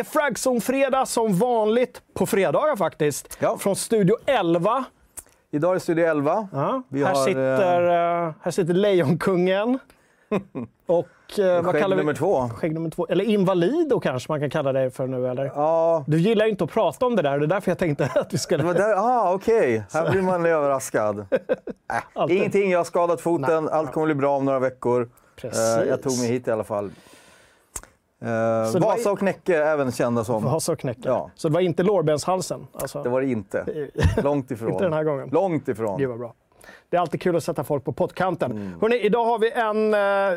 är Fragzone-fredag som vanligt, på fredagar faktiskt, Ja. från Studio 11. Idag är Studio 11. Ja. Här, har, sitter, eh, här sitter Lejonkungen. Och eh, vad kallar vi? nummer två. Skägg nummer två. Eller Invalido kanske man kan kalla dig för nu, eller? Ja, Du gillar ju inte att prata om det där, det är därför jag tänkte att vi skulle... där, ah, okej. Här blir man överraskad. Äh, ingenting, jag har skadat foten. Allt kommer bli bra om några veckor. Precis. Eh, jag tog mig hit i alla fall. Eh, Så det var- Vasa och Knäcke även kända som. Vasa och knäcka. Ja. Så det var inte lårbenshalsen? Alltså. Det var det inte. Långt ifrån. Inte den här gången. Långt ifrån. Gud vad bra. Det är alltid kul att sätta folk på pottkanten. Mm. Hörrni, idag har vi en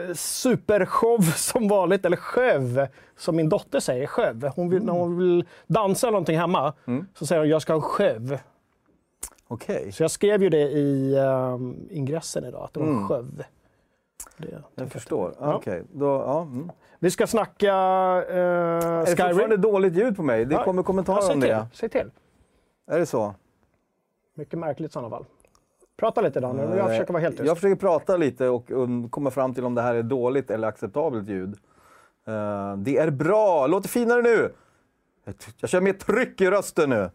eh, supershow som vanligt, eller sjöv, som min dotter säger. Sjöv. Hon vill, När hon vill dansa någonting hemma Mm. så säger hon jag ska ha en sjöv. Okej, Så jag skrev ju det i um, ingressen idag, att det var en sjöv. Det, Mm. jag förstår. Okej, då, ja. Vi ska snacka uh, Är det Skyrim. fortfarande dåligt ljud på mig? Det Ja. kommer Ja, kommentarer säg om till. det. Säg till. Är det så? Mycket märkligt i sådana fall. Prata lite Daniel, jag Eh, försöker vara helt tyst. Jag försöker prata lite och um, komma fram till om det här är dåligt eller acceptabelt ljud. Eh, det är bra! Låter finare nu! Jag kör mer tryck i rösten nu.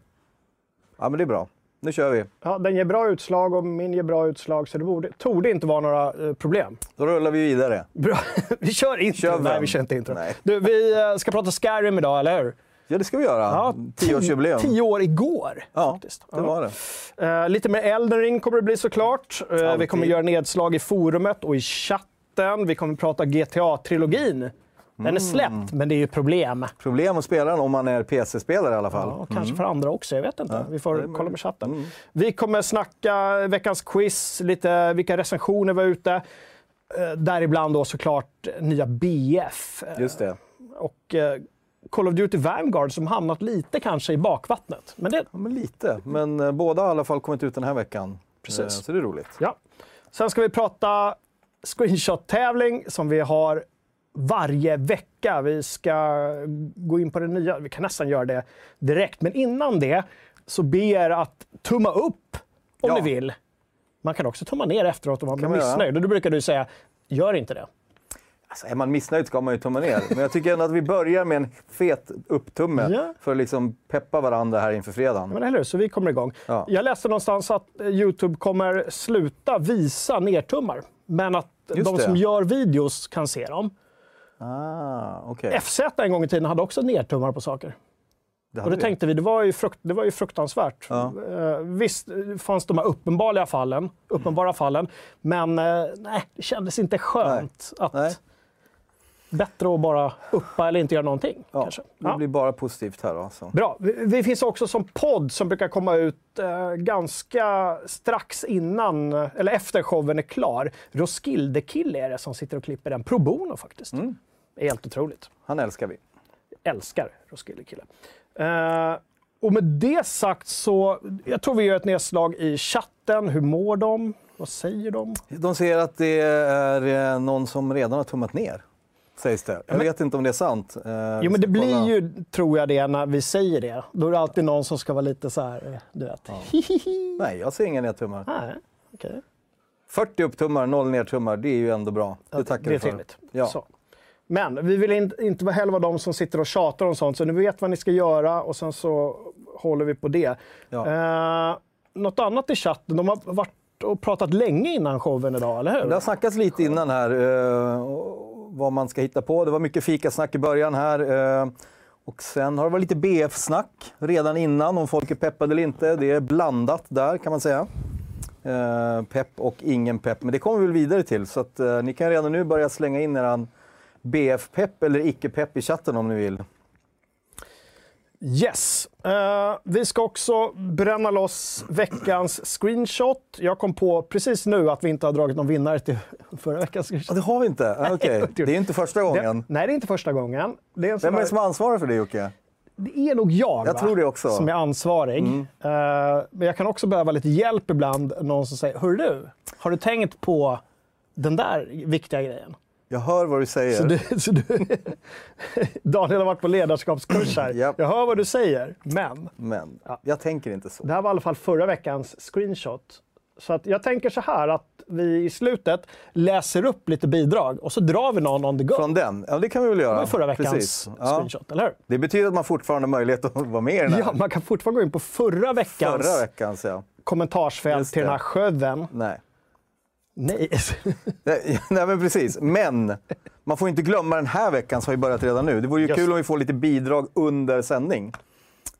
Ja, men det är bra. Nu kör vi. Ja, den ger bra utslag och min ger bra utslag, så det borde, torde inte vara några eh, problem. Då rullar vi vidare. Bra. vi kör intro. Kör Nej, vi kör inte intro. Nej. Du, vi eh, ska prata Skyrim idag, eller hur? Ja, det ska vi göra. Tioårsjubileum. Tio år igår, Ja, faktiskt. det var det. Eh, lite mer Elden Ring kommer det bli såklart. Eh, vi kommer göra nedslag i forumet och i chatten. Vi kommer prata GTA-trilogin. Den Mm. är släppt, men det är ju problem. Problem att spela den om man är PC-spelare i alla fall. Ja, kanske för andra också, jag vet inte. vi får kolla med chatten. Mm. Vi kommer snacka veckans quiz, lite vilka recensioner var ute. Eh, däribland då såklart nya BF. Eh, Just det. och eh, Call of Duty Vanguard som hamnat lite kanske i bakvattnet. Men det, Ja, men lite. Men båda har i alla fall kommit ut den här veckan. Precis. Så det är roligt. ja. Sen ska vi prata screenshot-tävling som vi har varje vecka. Vi ska gå in på det nya. Vi kan nästan göra det direkt. Men innan det så ber jag att tumma upp om Ja. ni vill. Man kan också tumma ner efteråt om man blir missnöjd. Och då brukar du säga, gör inte det. Alltså, är man missnöjd ska man ju tumma ner. Men jag tycker ändå att vi börjar med en fet upptumme Ja. för att liksom peppa varandra här inför fredagen. Men eller? Så vi kommer igång. Ja. Jag läste någonstans att eh, Youtube kommer sluta visa nertummar. Men att Just de det. som gör videos kan se dem. Ah, okej. FZ en gång i tiden hade också nertummar på saker. Det Och det vi. tänkte vi, det var ju, frukt, det var ju fruktansvärt. Ja. Eh, visst fanns de här uppenbara fallen, uppenbara fallen men eh, nej, det kändes inte skönt. Att Nej. Bättre att bara uppa eller inte göra någonting. Ja, kanske. det blir bara positivt här alltså. Bra. Vi, vi finns också som podd som brukar komma ut eh, ganska strax innan, eller efter showen är klar. Roskilde-kille är det som sitter och klipper den. Pro bono faktiskt. Mm. Det är helt otroligt. Han älskar vi. Älskar Roskilde-kille. Eh, och med det sagt så, jag tror vi gör ett nedslag i chatten. Hur mår de? Vad säger de? De säger att det är eh, någon som redan har tummat ner. Sägs det. Jag vet inte om det är sant. Eh, Jo men det blir kolla. ju, tror jag det, när vi säger det. Då är det alltid någon som ska vara lite så här, eh, du vet. Nej, jag ser inga nedtummar. Nej, okej. 40 upptummar, 0 nedtummar. Det är ju ändå bra. Det tackar det är vi för. trevligt. Ja. Så. Men vi vill inte, inte vara heller vara de som sitter och tjatar om sånt, så ni vet vad ni ska göra och sen så håller vi på det. Ja. Eh, något annat i chatten? De har varit och pratat länge innan showen idag, eller hur? Det har snackats lite innan här eh, vad man ska hitta på. Det var mycket fikasnack i början här. eh, och sen har det varit lite BF-snack redan innan om folk är peppade eller inte. Det är blandat där kan man säga. Eh, pepp och ingen pepp. Men det kommer vi väl vidare till. Så att, eh, ni kan redan nu börja slänga in eran BF-pepp eller icke-pepp i chatten om ni vill. Yes. Eh, vi ska också bränna loss veckans screenshot. Jag kom på precis nu att vi inte har dragit någon vinnare till förra veckans screenshot. det har vi inte? Ah, Okej, det är inte första gången. Det, nej, det är inte första gången. Det är, Vem är det som ansvarar för det Jocke? det är nog jag, Jag va? tror det också. Mm. som är ansvarig. Eh, men jag kan också behöva lite hjälp ibland. Någon som säger, hör du, har du tänkt på den där viktiga grejen? Jag hör vad du säger. Så du, så du, Daniel har varit på ledarskapskurs här. Japp. Jag hör vad du säger, men Men jag tänker inte så. det här var i alla fall förra veckans screenshot Så att jag tänker så här att vi i slutet läser upp lite bidrag och så drar vi någon on the go. Från den? Ja, det kan vi väl Det göra. var förra veckans Precis. Ja. screenshot, eller hur? Det betyder att man fortfarande har möjlighet att vara med i den här. Ja, man kan fortfarande gå in på förra veckans Förra veckans, ja. kommentarsfält till den det. här showen. Nej. Nej. Nej, nej, men precis. Men man får inte glömma den här veckan som har börjat redan nu. Det vore ju Just. kul om vi får lite bidrag under sändning.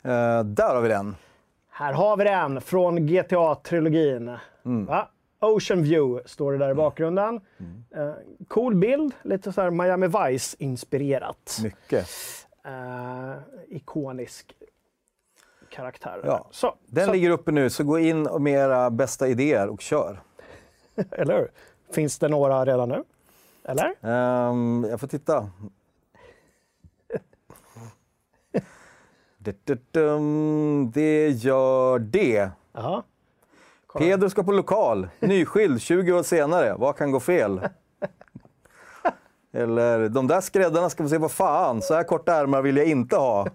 Eh, där har vi den. Här har vi den från GTA-trilogin. Mm. Va? Ocean View står det där i bakgrunden. Mm. Eh, cool bild, lite så Miami Vice-inspirerat. Mycket. Eh, ikonisk karaktär. Ja. Så, Den så, ligger uppe nu, så gå in med era bästa idéer och kör. Eller hur? Finns det några redan nu? Eller? Ehm, jag får titta. Det gör det. Kolla. Peder ska på lokal, nyskild 20 år senare. Vad kan gå fel? Eller, de där skräddarna ska få se vad fan, så här korta ärmar vill jag inte ha.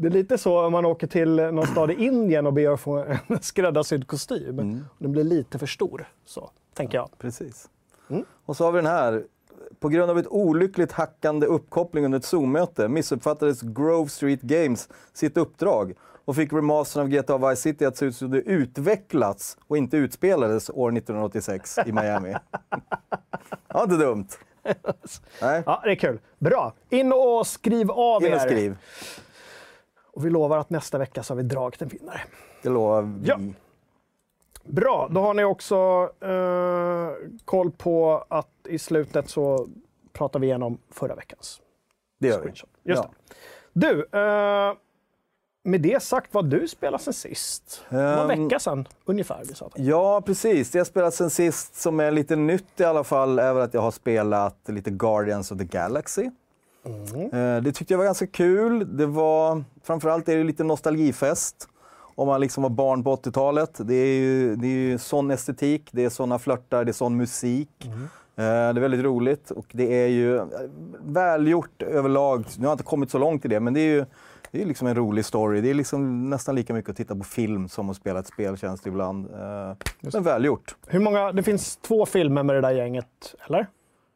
Det är lite så om man åker till någon stad i Indien och ber att få en skräddarsydd kostym. Mm. Den blir lite för stor, så tänker jag. Precis. Mm. Och så har vi den här. På grund av ett olyckligt hackande uppkoppling under ett Zoom-möte missuppfattades Grove Street Games sitt uppdrag och fick remastern av GTA Vice City att se ut som det utvecklats och inte utspelades år 1986 i Miami. ja, inte dumt. Nej, Ja, det är kul. Bra. In och skriv av in och er. skriv. Och vi lovar att nästa vecka så har vi dragit en vinnare. Det lovar vi. Ja. Bra, då har ni också eh, koll på att i slutet så pratar vi igenom förra veckans Det gör vi. screenshot. Just Ja. det. Du, eh, med det sagt, vad du spelat sen sist? Var en Ehm, vecka sedan ungefär. Vi sa. Ja, precis. Det jag spelat sen sist som är lite nytt i alla fall är väl att jag har spelat lite Guardians of the Galaxy. Eh, Det tyckte jag var ganska kul. Det var, framförallt är det lite nostalgifest. Om man liksom var barn på 80-talet. Det är ju, det är ju sån estetik, det är såna flörtar, det är sån musik. Eh, Det är väldigt roligt och det är ju eh, välgjort överlag. Nu har jag inte kommit så långt i det, men det är ju det är liksom en rolig story. Det är liksom nästan lika mycket att titta på film som att spela ett spel känns det ibland. Men välgjort. Hur många, det finns två filmer med det där gänget, eller?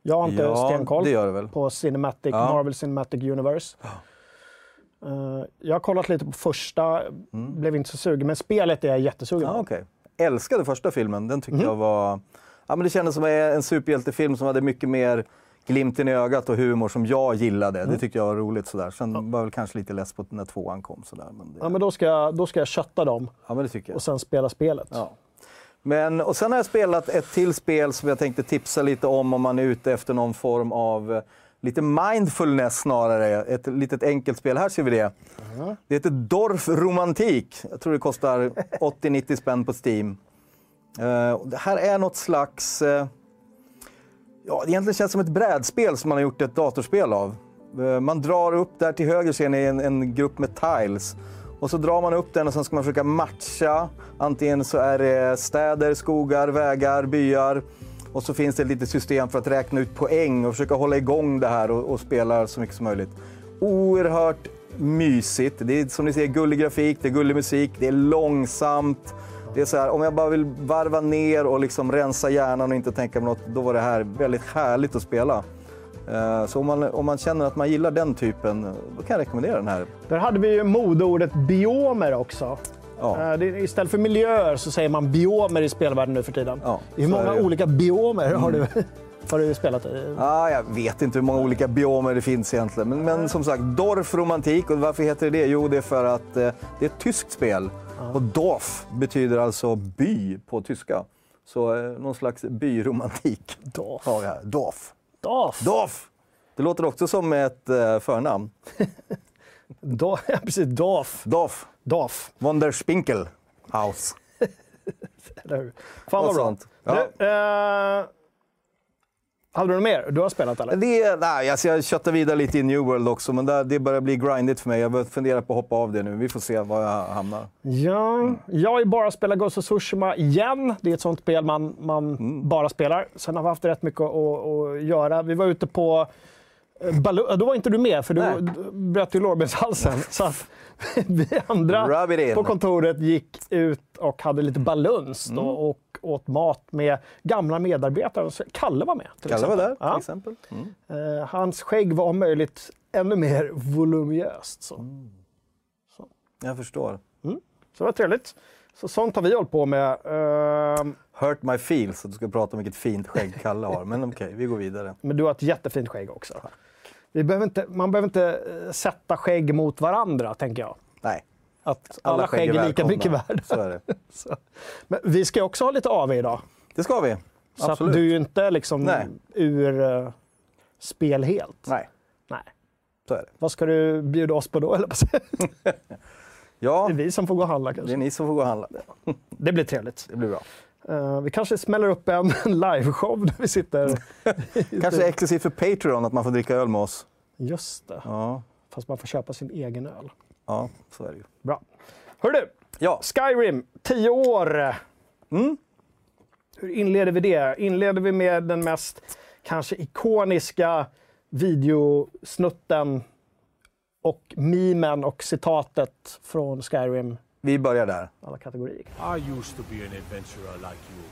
Jag har inte Ja, stenkoll på Cinematic, Ja. Marvel Cinematic Universe. Eh, jag har kollat lite på första, blev inte så sugen, men spelet är jag jättesugen Mm. Ja, på. okej. Älskade första filmen. Den Mm. tyckte jag var... Ja, men det kändes som en superhjältefilm som hade mycket mer glimten i ögat och humor som jag gillade. Mm. Det tyckte jag var roligt. Sådär. Sen var jag väl kanske lite less på när tvåan kom. Sådär. Men det, Ja, men då ska, jag, då ska jag kötta dem ja, men det tycker jag. och sen spela spelet. Ja. Men, och sen har jag spelat ett till spel som jag tänkte tipsa lite om om man är ute efter någon form av eh, lite mindfulness snarare. Ett litet enkelt spel. Här ser vi det. Det heter Dorf Romantik. Jag tror det kostar 80-90 spänn på Steam. Och det här är något slags... eh, ja, det egentligen känns som ett brädspel som man har gjort ett datorspel av. Eh, man drar upp, där till höger ser ni en, en grupp med tiles. Och så drar man upp den och sen ska man försöka matcha. Antingen så är det städer, skogar, vägar, byar. Och så finns det ett litet system för att räkna ut poäng och försöka hålla igång det här och, och spela så mycket som möjligt. Oerhört mysigt. Det är som ni ser gullig grafik, det är gullig musik, det är långsamt. Det är så här, om jag bara vill varva ner och liksom rensa hjärnan och inte tänka på något, då var det här väldigt härligt att spela. Eh, Så om man, om man känner att man gillar den typen, då kan jag rekommendera den här. Där hade vi ju modeordet biomer också. Ja. Eh, istället för miljöer så säger man biomer i spelvärlden nu för tiden. Ja, Hur många. Mm. olika biomer har, du, har du spelat? Ah, jag vet inte hur många olika biomer det finns egentligen. Men, men som sagt, Dorf romantik. Och varför heter det det? Jo, det är för att eh, det är ett tyskt spel. Och Dorf betyder alltså by på tyska. Så eh, någon slags byromantik Dorf. har vi här. Dorf. Dorf. Dorf! Det låter också som ett eh, förnamn. Ja, precis. Dorf. Dorf. Dorf. Wonderspinkel House. Eller hur? Fan vad bra. Ja. Du, eh, hade du något mer du har spelat eller? Det, nej, alltså jag köttar vidare lite i New World också, men där, det börjar bli grindigt för mig. Jag börjar fundera på att hoppa av det nu. Vi får se var jag hamnar. Ja, jag har ju bara spelat Ghost of Tsushima igen. Det är ett sånt spel man, man Mm. bara spelar. Sen har vi haft rätt mycket att, att, att göra. Vi var ute på Eh, Ballo- då var inte du med, för Nej. du du bröt ju lårbenshalsen. Så att vi andra på kontoret gick ut och hade lite baluns Mm. och åt mat med gamla medarbetare. Så Kalle var med. Till Kalle var där exempel. till Ja. exempel. Mm. Eh, hans skägg var om möjligt ännu mer voluminöst. Så. Mm. Jag förstår. så det var trevligt. Så sånt har vi hållit på med. Eh, Hurt my feels att du ska prata om vilket fint skägg Kalle har. Men okej, vi går vidare. men du har ett jättefint skägg också. Vi behöver inte, man behöver inte eh, sätta skägg mot varandra, tänker jag. Nej, Att alla, skägg är lika mycket värda. Så är det. Så. Men vi ska också ha lite AV idag. Det ska vi. Så Absolut. du är ju inte liksom Nej. ur eh, spel helt. Nej, Nej. så är det. Vad ska du bjuda oss på då? Eller? Det Ja, är vi som får gå och handla det är kanske. ni som får gå och handla. Det blir trevligt. Det blir bra. Eh, vi kanske smäller upp en liveshow där vi sitter. Kanske exklusivt för Patreon att man får dricka öl med oss. Just det. Ja, Fast man får köpa sin egen öl. ja så är det ju. Bra. Hör du, Ja, Skyrim, 10 år. Mm. Hur inleder vi det? Inleder vi med den mest kanske ikoniska videosnutten och memen och citatet från Skyrim vi börjar där. alla kategorier. I used to be an adventurer like you.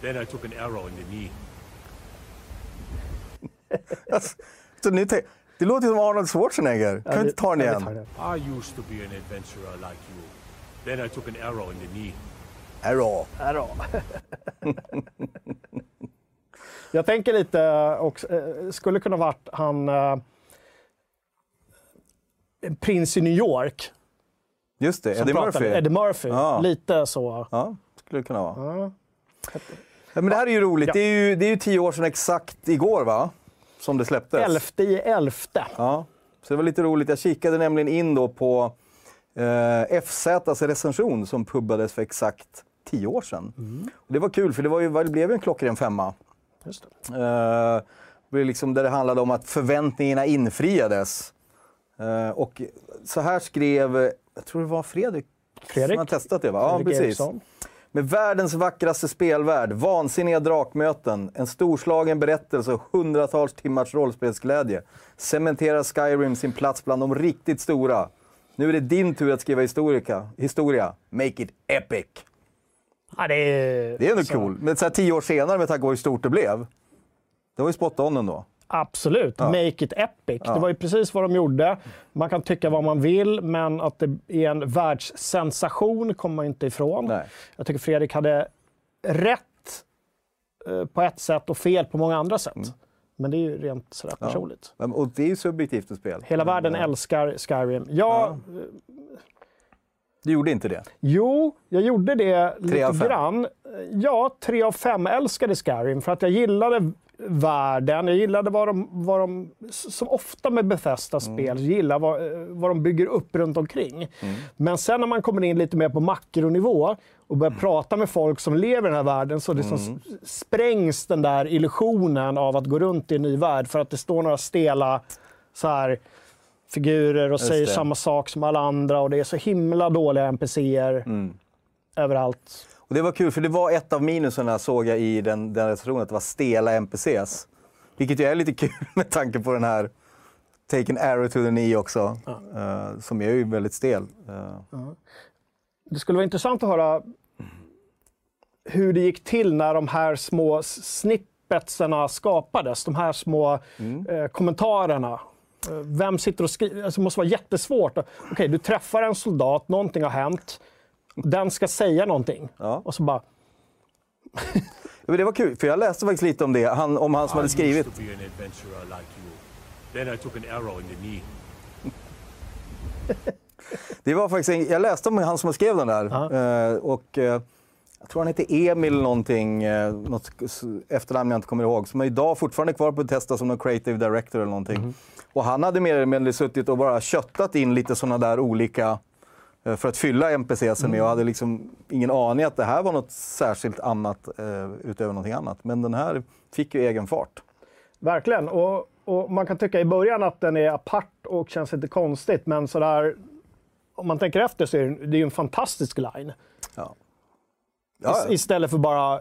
Then I took an arrow in the knee. Alltså, så nu det låter som Arnold Schwarzenegger. Kan vi inte ta den Ja, igen? I used to be an adventurer like you. Then I took an arrow in the knee. Arrow. Då. Jag tänker lite också, eh, skulle kunna varit han eh, prins i New York. Just det, Eddie pratade- Murphy. Eddie Murphy. Ja. Lite så. Ja, skulle det kunna vara. Ja. Men det här är ju roligt. Ja. Det, är ju, det är ju tio år sedan exakt igår, va? Som det släpptes. Elfte i elfte. Ja, så det var lite roligt. Jag kikade nämligen in då på eh, FZs recension som pubbades för exakt tio år sedan. Och det var kul, för det, var ju, det blev ju en klockren femma. Just det. Eh, det liksom där det handlade om att förväntningarna infriades. Eh, och så här skrev, jag tror det var Fredrik, Fredrik? som har testat det va? Ja, Fredrik precis. Eriksson. Med världens vackraste spelvärld, vansinniga drakmöten, en storslagen berättelse och hundratals timmars rollspelsglädje cementerar Skyrim sin plats bland de riktigt stora. Nu är det din tur att skriva historika, historia. Make it epic. Ja, det är, Det är ändå så- cool. Men så här tio år senare med tanke på hur stort det blev. Det var ju spot on ändå. Absolut. Make it epic. Det var ju precis vad de gjorde. Man kan tycka vad man vill, men att det är en världssensation kommer man inte ifrån. Nej. Jag tycker Fredrik hade rätt eh, på ett sätt och fel på många andra sätt. Men det är ju rent sådär personligt. Men- Och det är ju subjektivt ett spel. Hela världen älskar Skyrim. Ja, Du gjorde inte det? Jo, jag gjorde det lite av fem. grann. Ja, tre av fem älskade Skyrim för att jag gillade världen. Jag gillade vad de, vad de som ofta med Bethesda-spel, Mm. gillar vad, eh, vad de bygger upp runt omkring. Mm. Men sen när man kommer in lite mer på makronivå och börjar prata med folk som lever i den här världen så liksom Mm. sprängs den där illusionen av att gå runt i en ny värld för att det står några stela så här, figurer och säger samma sak som alla andra och det är så himla dåliga NPCer Mm. överallt. Och det var kul, för det var ett av minuserna såg jag i den, den recensionen, att det var stela NPCs. Vilket ju är lite kul med tanke på den här Take an arrow to the knee också, eh, som är ju väldigt stel. Eh, Det skulle vara intressant att höra hur det gick till när de här små s- snippetserna skapades. De här små eh, kommentarerna. Eh, Vem sitter och skriver? Alltså, det måste vara jättesvårt. Okej, du träffar en soldat, någonting har hänt. Den ska säga någonting. Ja. Och så bara, Ja, men det var kul, för jag läste faktiskt lite om det, han, om han som hade skrivit. Det var faktiskt en, jag läste om han som skrev den där. Eh, och, eh, jag tror han heter Emil någonting, något efternamn jag inte kommer ihåg, som är idag fortfarande kvar på Testa som någon creative director eller någonting. Och han hade mer eller mindre suttit och bara köttat in lite sådana där olika eh, för att fylla NPCs med och hade liksom ingen aning att det här var något särskilt annat eh, utöver någonting annat. Men den här fick ju egen fart. verkligen. Och, och man kan tycka i början att den är apart och känns lite konstigt, men sådär, om man tänker efter så är det, det är ju en fantastisk line. Ja. Ja, Is- Istället för bara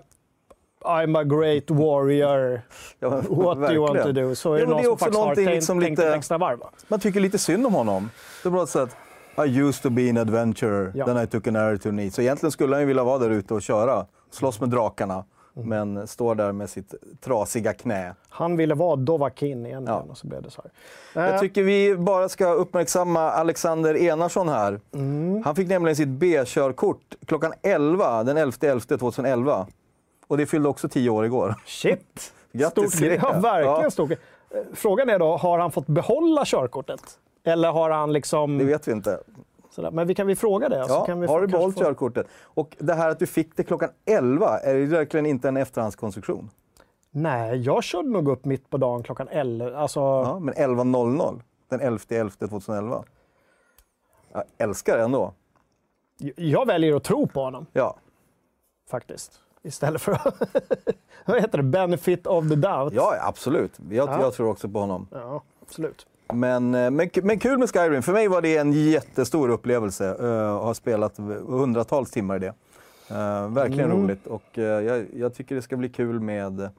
I'm a great warrior. Ja, men What do you want to verkligen. do? Så är Ja, det någon det är som faktiskt har tänkt, liksom tänkt lite- ett extra varv. va? Man tycker lite synd om honom. Det är något sätt, I used to be an adventurer, Ja. then I took an arrow to knee. Så egentligen skulle han ju vilja vara där ute och köra, slåss med drakarna. Mm. Men står där med sitt trasiga knä. Han ville vara Dovahkin egentligen Ja. och så blev det så här. Jag Eh, tycker vi bara ska uppmärksamma Alexander Enarsson här. Mm. Han fick nämligen sitt B-körkort klockan 11, den 11.11.2011. Och det fyllde också 10 år igår. Shit! Grattis Stort, det. ja, verkligen Ja. stort. Frågan är då, har han fått behålla körkortet? Eller har han liksom... Det vet vi inte. Sådär. Men vi kan vi fråga det? Ja, vi har du behållit få- körkortet? Och det här att du fick det klockan 11, är det verkligen inte en efterhandskonstruktion? Nej, jag körde nog upp mitt på dagen klockan 11. Alltså, Ja, men 11.00, den 11.11.2011. Jag älskar det ändå. Jag väljer att tro på honom, Ja, faktiskt. Istället för att... Vad heter det? Benefit of the doubt. ja absolut. Jag, Ja. jag tror också på honom. Ja, absolut. Men, eh, men, men kul med Skyrim. För mig var det en jättestor upplevelse. Uh, har spelat hundratals timmar i det. Eh, verkligen Mm. roligt och eh, jag, jag tycker det ska bli kul med eh,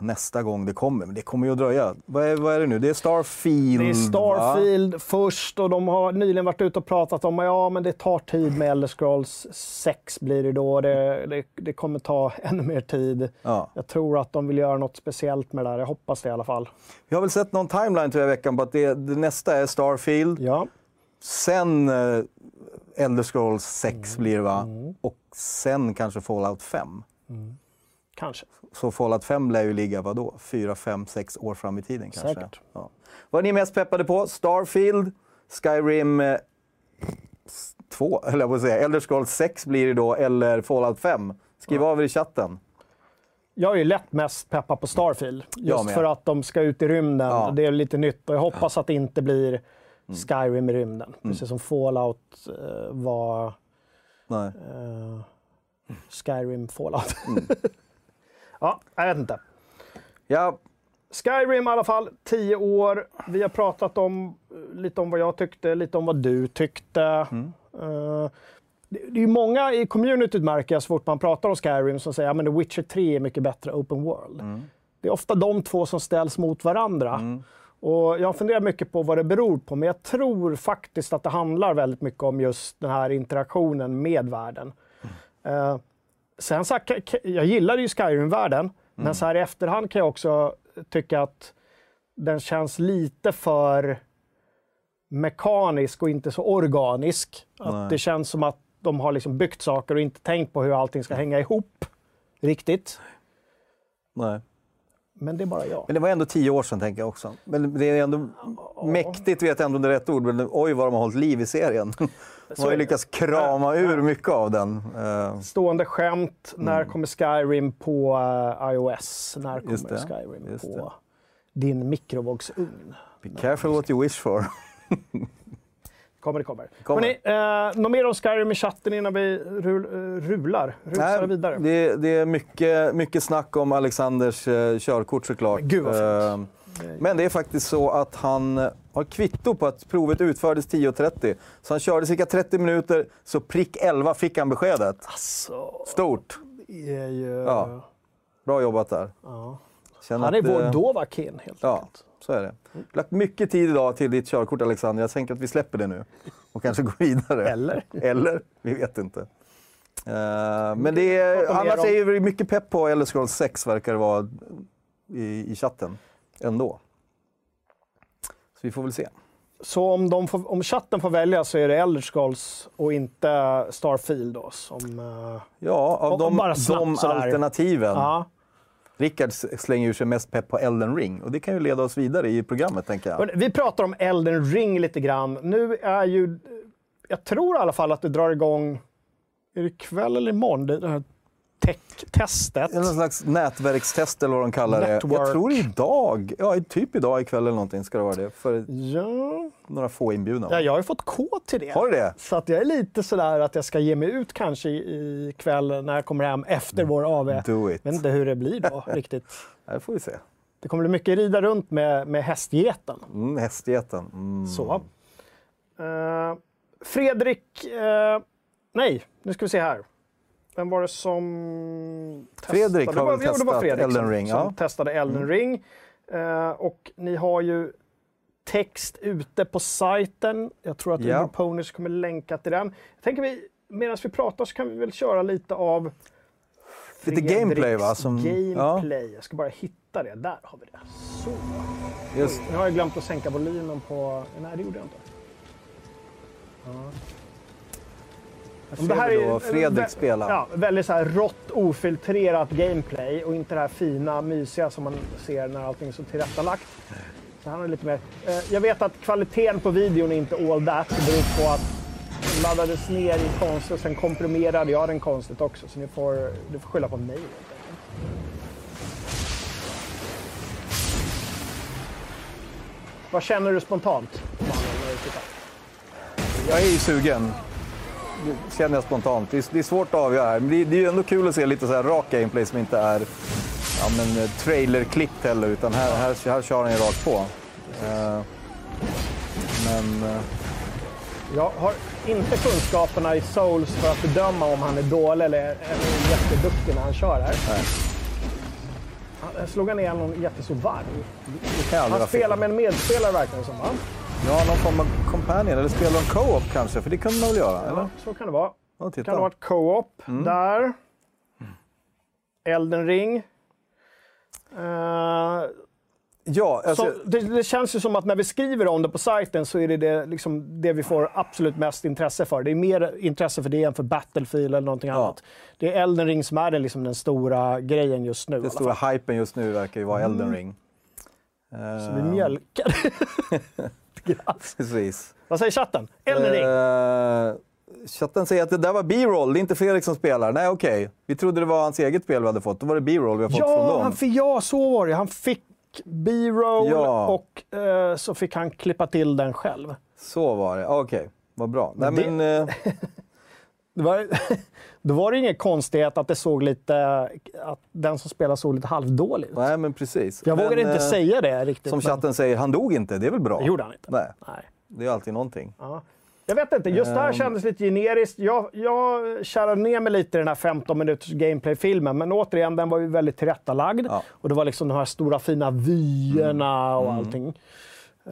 nästa gång det kommer. Men det kommer ju att dröja. Vad är, vad är det nu? Det är Starfield. Det är va? Starfield först och de har nyligen varit ute och pratat om ja, men det tar tid med Elder Scrolls 6 blir det då. Det, det, det kommer ta ännu mer tid. Ja. Jag tror att de vill göra något speciellt med det där. Jag hoppas det i alla fall. Vi har väl sett någon timeline jag i veckan på att det, det nästa är Starfield. Ja, Sen eh, Elder Scrolls 6 Mm. blir det va? Och sen kanske Fallout 5. Kanske. Så Fallout 5 lär ju ligga vadå? 4, 5, 6 år fram i tiden kanske. Säkert. Ja. Vad är ni mest peppade på? Starfield, Skyrim eh, 2, eller jag på att säga. Elder Scrolls 6 blir det då, eller Fallout 5. Skriv av er i chatten. Jag är ju lätt mest peppad på Starfield. Just för att de ska ut i rymden. Ja. Det är lite nytt och jag hoppas att det inte blir Skyrim i rymden. Precis som Fallout eh, var eh, Skyrim Fallout. Mm. Ja, jag vet inte. Ja, Skyrim i alla fall, 10 år. Vi har pratat om eh, lite om vad jag tyckte, lite om vad du tyckte. Mm. Eh, det, det är många i communityt märker jag så fort man pratar om Skyrim som säger att The Witcher 3 är mycket bättre open world. Mm. Det är ofta de två som ställs mot varandra. Och jag funderar mycket på vad det beror på, men jag tror faktiskt att det handlar väldigt mycket om just den här interaktionen med världen. Eh, sen så här, jag gillade ju Skyrim-världen, men så här i efterhand kan jag också tycka att den känns lite för mekanisk och inte så organisk. Nej. Att det känns som att de har liksom byggt saker och inte tänkt på hur allting ska hänga ihop riktigt. nej. Men det är bara jag. Men det var ändå tio år sedan tänker jag också. Men det är ändå mäktigt, vet jag ändå det är rätt ord, men oj vad de har hållit liv i serien. De har ju lyckats krama ur mycket av den. Eh, Stående skämt. När Mm. kommer Skyrim på eh, iOS? När kommer Skyrim på din mikrovågsugn? Be careful what you wish for. Kommer det kommer. Kommer. Hörrni, eh, något mer om Skyrim i chatten innan vi rul, eh, rular? Rusar Nej, vidare? Det, det är mycket, mycket snack om Alexanders eh, körkort såklart. Men gud vad fint. Eh, men det är faktiskt så att han eh, har kvitto på att provet utfördes 10.30. Så han körde cirka 30 minuter, så prick 11 fick han beskedet. Alltså, Stort! ju... Ja. Bra jobbat där. Ja. Känner Han är att, vår eh, Dovahkin helt Ja, enkelt. Så är det. Lagt mycket tid idag till ditt körkort Alexander. Jag tänker att vi släpper det nu och kanske går vidare. Eller? Eller? Vi vet inte. Eh, men det är, annars om- är det mycket pepp på Elder Scrolls 6 verkar det vara i, i chatten ändå. Så vi får väl se. Så om, får, om chatten får välja så är det Elder Scrolls och inte Starfield då som... eh, Ja, av de, bara snabbt de alternativen. ja. Rickard slänger ur sig mest pepp på Elden Ring och det kan ju leda oss vidare i programmet tänker jag. Vi pratar om Elden Ring lite grann. Nu är ju... Jag tror i alla fall att det drar igång... Är det ikväll eller imorgon? Det här tech-testet. Någon slags nätverkstest eller vad de kallar det. Network. Jag tror idag, ja typ idag ikväll eller någonting ska det vara det. För Ja. några få inbjudna. ja, jag har ju fått kod till det. Har du det? Så att jag är lite sådär att jag ska ge mig ut kanske i- ikväll när jag kommer hem efter vår AV. Do it. Jag vet inte hur det blir då riktigt. Det får vi se. Det kommer bli mycket rida runt med, med hästgeten. Mm, hästgeten. Mm. Så. Eh, Fredrik... eh, nej, nu ska vi se här. Vem var det som testade? Fredrik har väl jo, det var testat Fredrik Elden som, Ring, som ja. testade Elden Ring. Eh, och ni har ju text ute på sajten. Jag tror att Ja. Uber Ponies kommer länka till den. Jag tänker vi, medan vi pratar så kan vi väl köra lite av Lite gameplay, va? Som- gameplay. Jag ska bara hitta det. Där har vi det. Så. Just Nu har jag glömt att sänka volymen på... Nej, det gjorde jag inte. Det här är då Fredrik spelar. Ja, väldigt så här rått, ofiltrerat gameplay och inte det här fina, mysiga som man ser när allting är så tillrättalagt. Så han är lite mer... Eh, jag vet att kvaliteten på videon är inte all that. Det beror på att den laddades ner i konstigt och sen komprimerade jag den konstigt också. Så ni får, du får skylla på mig. Vad känner du spontant? Jag är ju sugen. Känner jag spontant. Det är, det är svårt att avgöra. här. Men det, det är ju ändå kul att se lite så här rak gameplay som inte är ja, men, eh, trailerklippt heller. Utan här, här, här kör han ju rakt på. Eh, men eh, Jag har inte kunskaperna i Souls för att bedöma om han är dålig eller är jätteduktig när han kör här. Nej. Han slog han ner någon jättestor varg. Han spelar med en medspelare verkar det som, va? Ja, någon form av companion. Eller spelar de co-op kanske? För det kunde man väl göra? Eller? Ja, så kan det vara. Ja, titta. Kan det vara ett co-op där. Elden ring. Eh, Ja, alltså, så, det, det känns ju som att när vi skriver om det på sajten så är det det, liksom, det vi får absolut mest intresse för. Det är mer intresse för det än för Battlefield eller någonting Ja. annat. Det är Elden ring som är den, liksom, den stora grejen just nu. den stora hypen just nu verkar ju vara Elden ring. Så vi Eh, mjölkar. Precis. Vad säger chatten? Elden ring. Eh, chatten säger att det där var B-roll, det är inte Fredrik som spelar. Nej, okej. Vi trodde det var hans eget spel vi hade fått. Då var det B-roll vi har fått från Ja, dem. han fick, ja, så var det. Han fick B-roll Ja. och eh, så fick han klippa till den själv. Så var det. Okej, vad bra. Nej, det- men, Det var, då var det ingen konstighet att det såg lite, att den som spelar såg lite halvdålig ut. nej, men precis. Jag Men, inte eh, säga det riktigt. Som men- chatten säger, han dog inte. Det är väl bra? Det gjorde han inte. Nej, Nej. det är alltid någonting. Ja. Jag vet inte, just det här Ehm. kändes lite generiskt. Jag, jag kärrade ner mig lite i den här 15 minuters gameplay-filmen, men återigen, den var ju väldigt tillrättalagd. Ja. Och det var liksom de här stora fina vyerna och allting.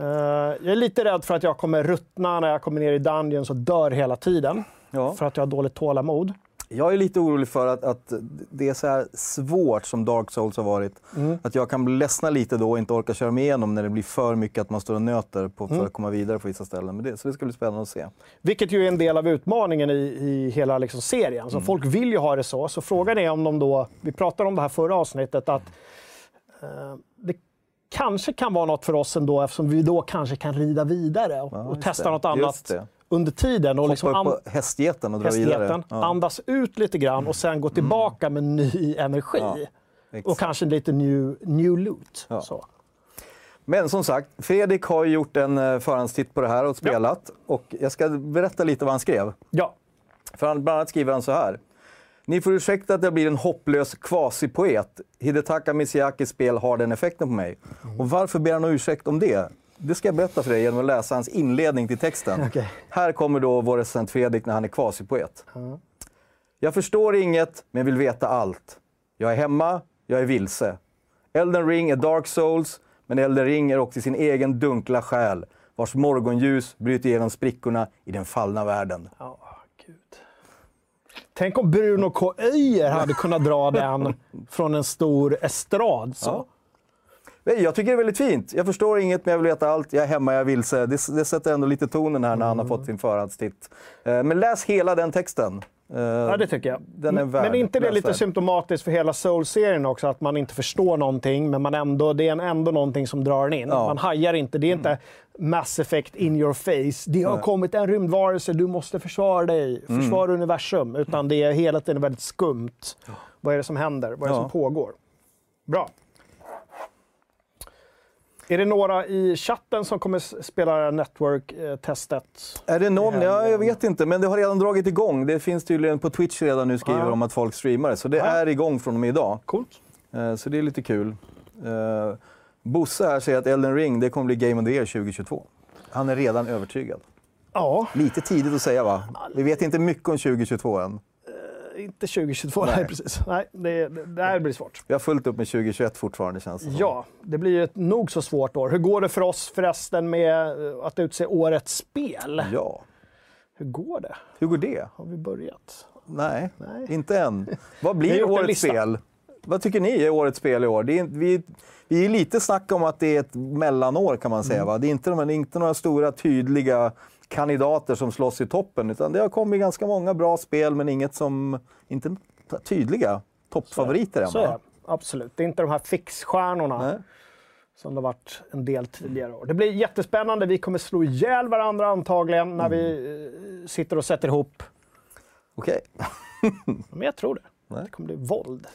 Eh, jag är lite rädd för att jag kommer ruttna när jag kommer ner i Dungeons och dör hela tiden. Ja. För att jag har dåligt tålamod. Jag är lite orolig för att, att det är så här svårt som Dark Souls har varit. Mm. Att jag kan ledsna lite då och inte orka köra mig igenom när det blir för mycket att man står och nöter på, Mm. för att komma vidare på vissa ställen. Men det, så det ska bli spännande att se. Vilket ju är en del av utmaningen i, i hela liksom serien. Mm. Så folk vill ju ha det så. Så frågan är om de då, vi pratade om det här förra avsnittet, att eh, det kanske kan vara något för oss ändå eftersom vi då kanske kan rida vidare och, Ja, och testa det. något annat. Under tiden. Och liksom Hoppa upp på hästgeten och dra vidare. Ja, Mm. andas ut lite grann och sen gå tillbaka med ny energi. Ja, och kanske lite new, new loot. Ja. Så. Men som sagt, Fredrik har ju gjort en eh, förhandstitt på det här och spelat. Och jag ska berätta lite vad han skrev. Ja. För han, bland annat skriver han så här. Ni får ursäkta att jag blir en hopplös kvasipoet. Hidetaka Miyazakis spel har den effekten på mig. Och varför ber han om ursäkt om det? Det ska jag berätta för dig genom att läsa hans inledning till texten. Okej. Här kommer då vår recensent Fredrik när han är kvasipoet. Jag förstår inget, men vill veta allt. Jag är hemma, jag är vilse. Elden ring är Dark Souls, men Elden ring är också sin egen dunkla själ, vars morgonljus bryter igenom sprickorna i den fallna världen. Ja, gud. Tänk om Bruno K. Öijer hade kunnat dra den från en stor estrad. Så. Ja. Nej, Jag tycker det är väldigt fint. Jag förstår inget, men jag vill veta allt. Jag är hemma, jag är vilse. Det, det sätter ändå lite tonen här när han har fått sin förhandstitt. Eh, Men läs hela den texten. Eh, Ja, det tycker jag. Den är värd- men inte det lite läsvärd. symptomatiskt för hela Soul-serien också? Att man inte förstår någonting, men man ändå, det är ändå någonting som drar en in. Ja. Man hajar inte. Det är inte Mass Effect in your face. Det har kommit en rymdvarelse, du måste försvara dig. Mm. Försvara universum. Utan det är hela tiden väldigt skumt. Vad är det som händer? Vad är det som pågår? Bra. Är det några i chatten som kommer spela Network-testet? Är det någon? Ja, jag vet inte, men det har redan dragit igång. Det finns tydligen på Twitch redan nu skriver Ja. om att folk streamar det. Så det Ja. är igång från och med idag. Coolt. Eh, Så det är lite kul. Eh, Bosse här säger att Elden Ring det kommer bli Game of the Year 2022. Han är redan övertygad. Ja, Lite tidigt att säga va? Vi vet inte mycket om 2022 än. Inte 2022, nej, Nej. precis. Nej, det, det, här blir svårt. Vi har fullt upp med 2021 fortfarande känns det som. Ja, det blir ett nog så svårt år. Hur går det för oss förresten med eh, att utse årets spel? Ja. Hur går det? Hur går det? Har vi börjat? Nej, Nej. inte än. Vad blir årets spel? Vad tycker ni är årets spel i år? Det är, vi, vi är lite snack om att det är ett mellanår kan man säga. Mm. Va? Det, är inte, de- det är inte några stora tydliga kandidater som slåss i toppen. Utan det har kommit ganska många bra spel men inget som, inte tydliga toppfavoriter än. Så är det. Absolut. Det är inte de här fixstjärnorna Nej. som det har varit en del tidigare år. Det blir jättespännande. Vi kommer slå ihjäl varandra antagligen när vi eh, sitter och sätter ihop. Okej. Men jag tror det. Nej. Det kommer bli våld.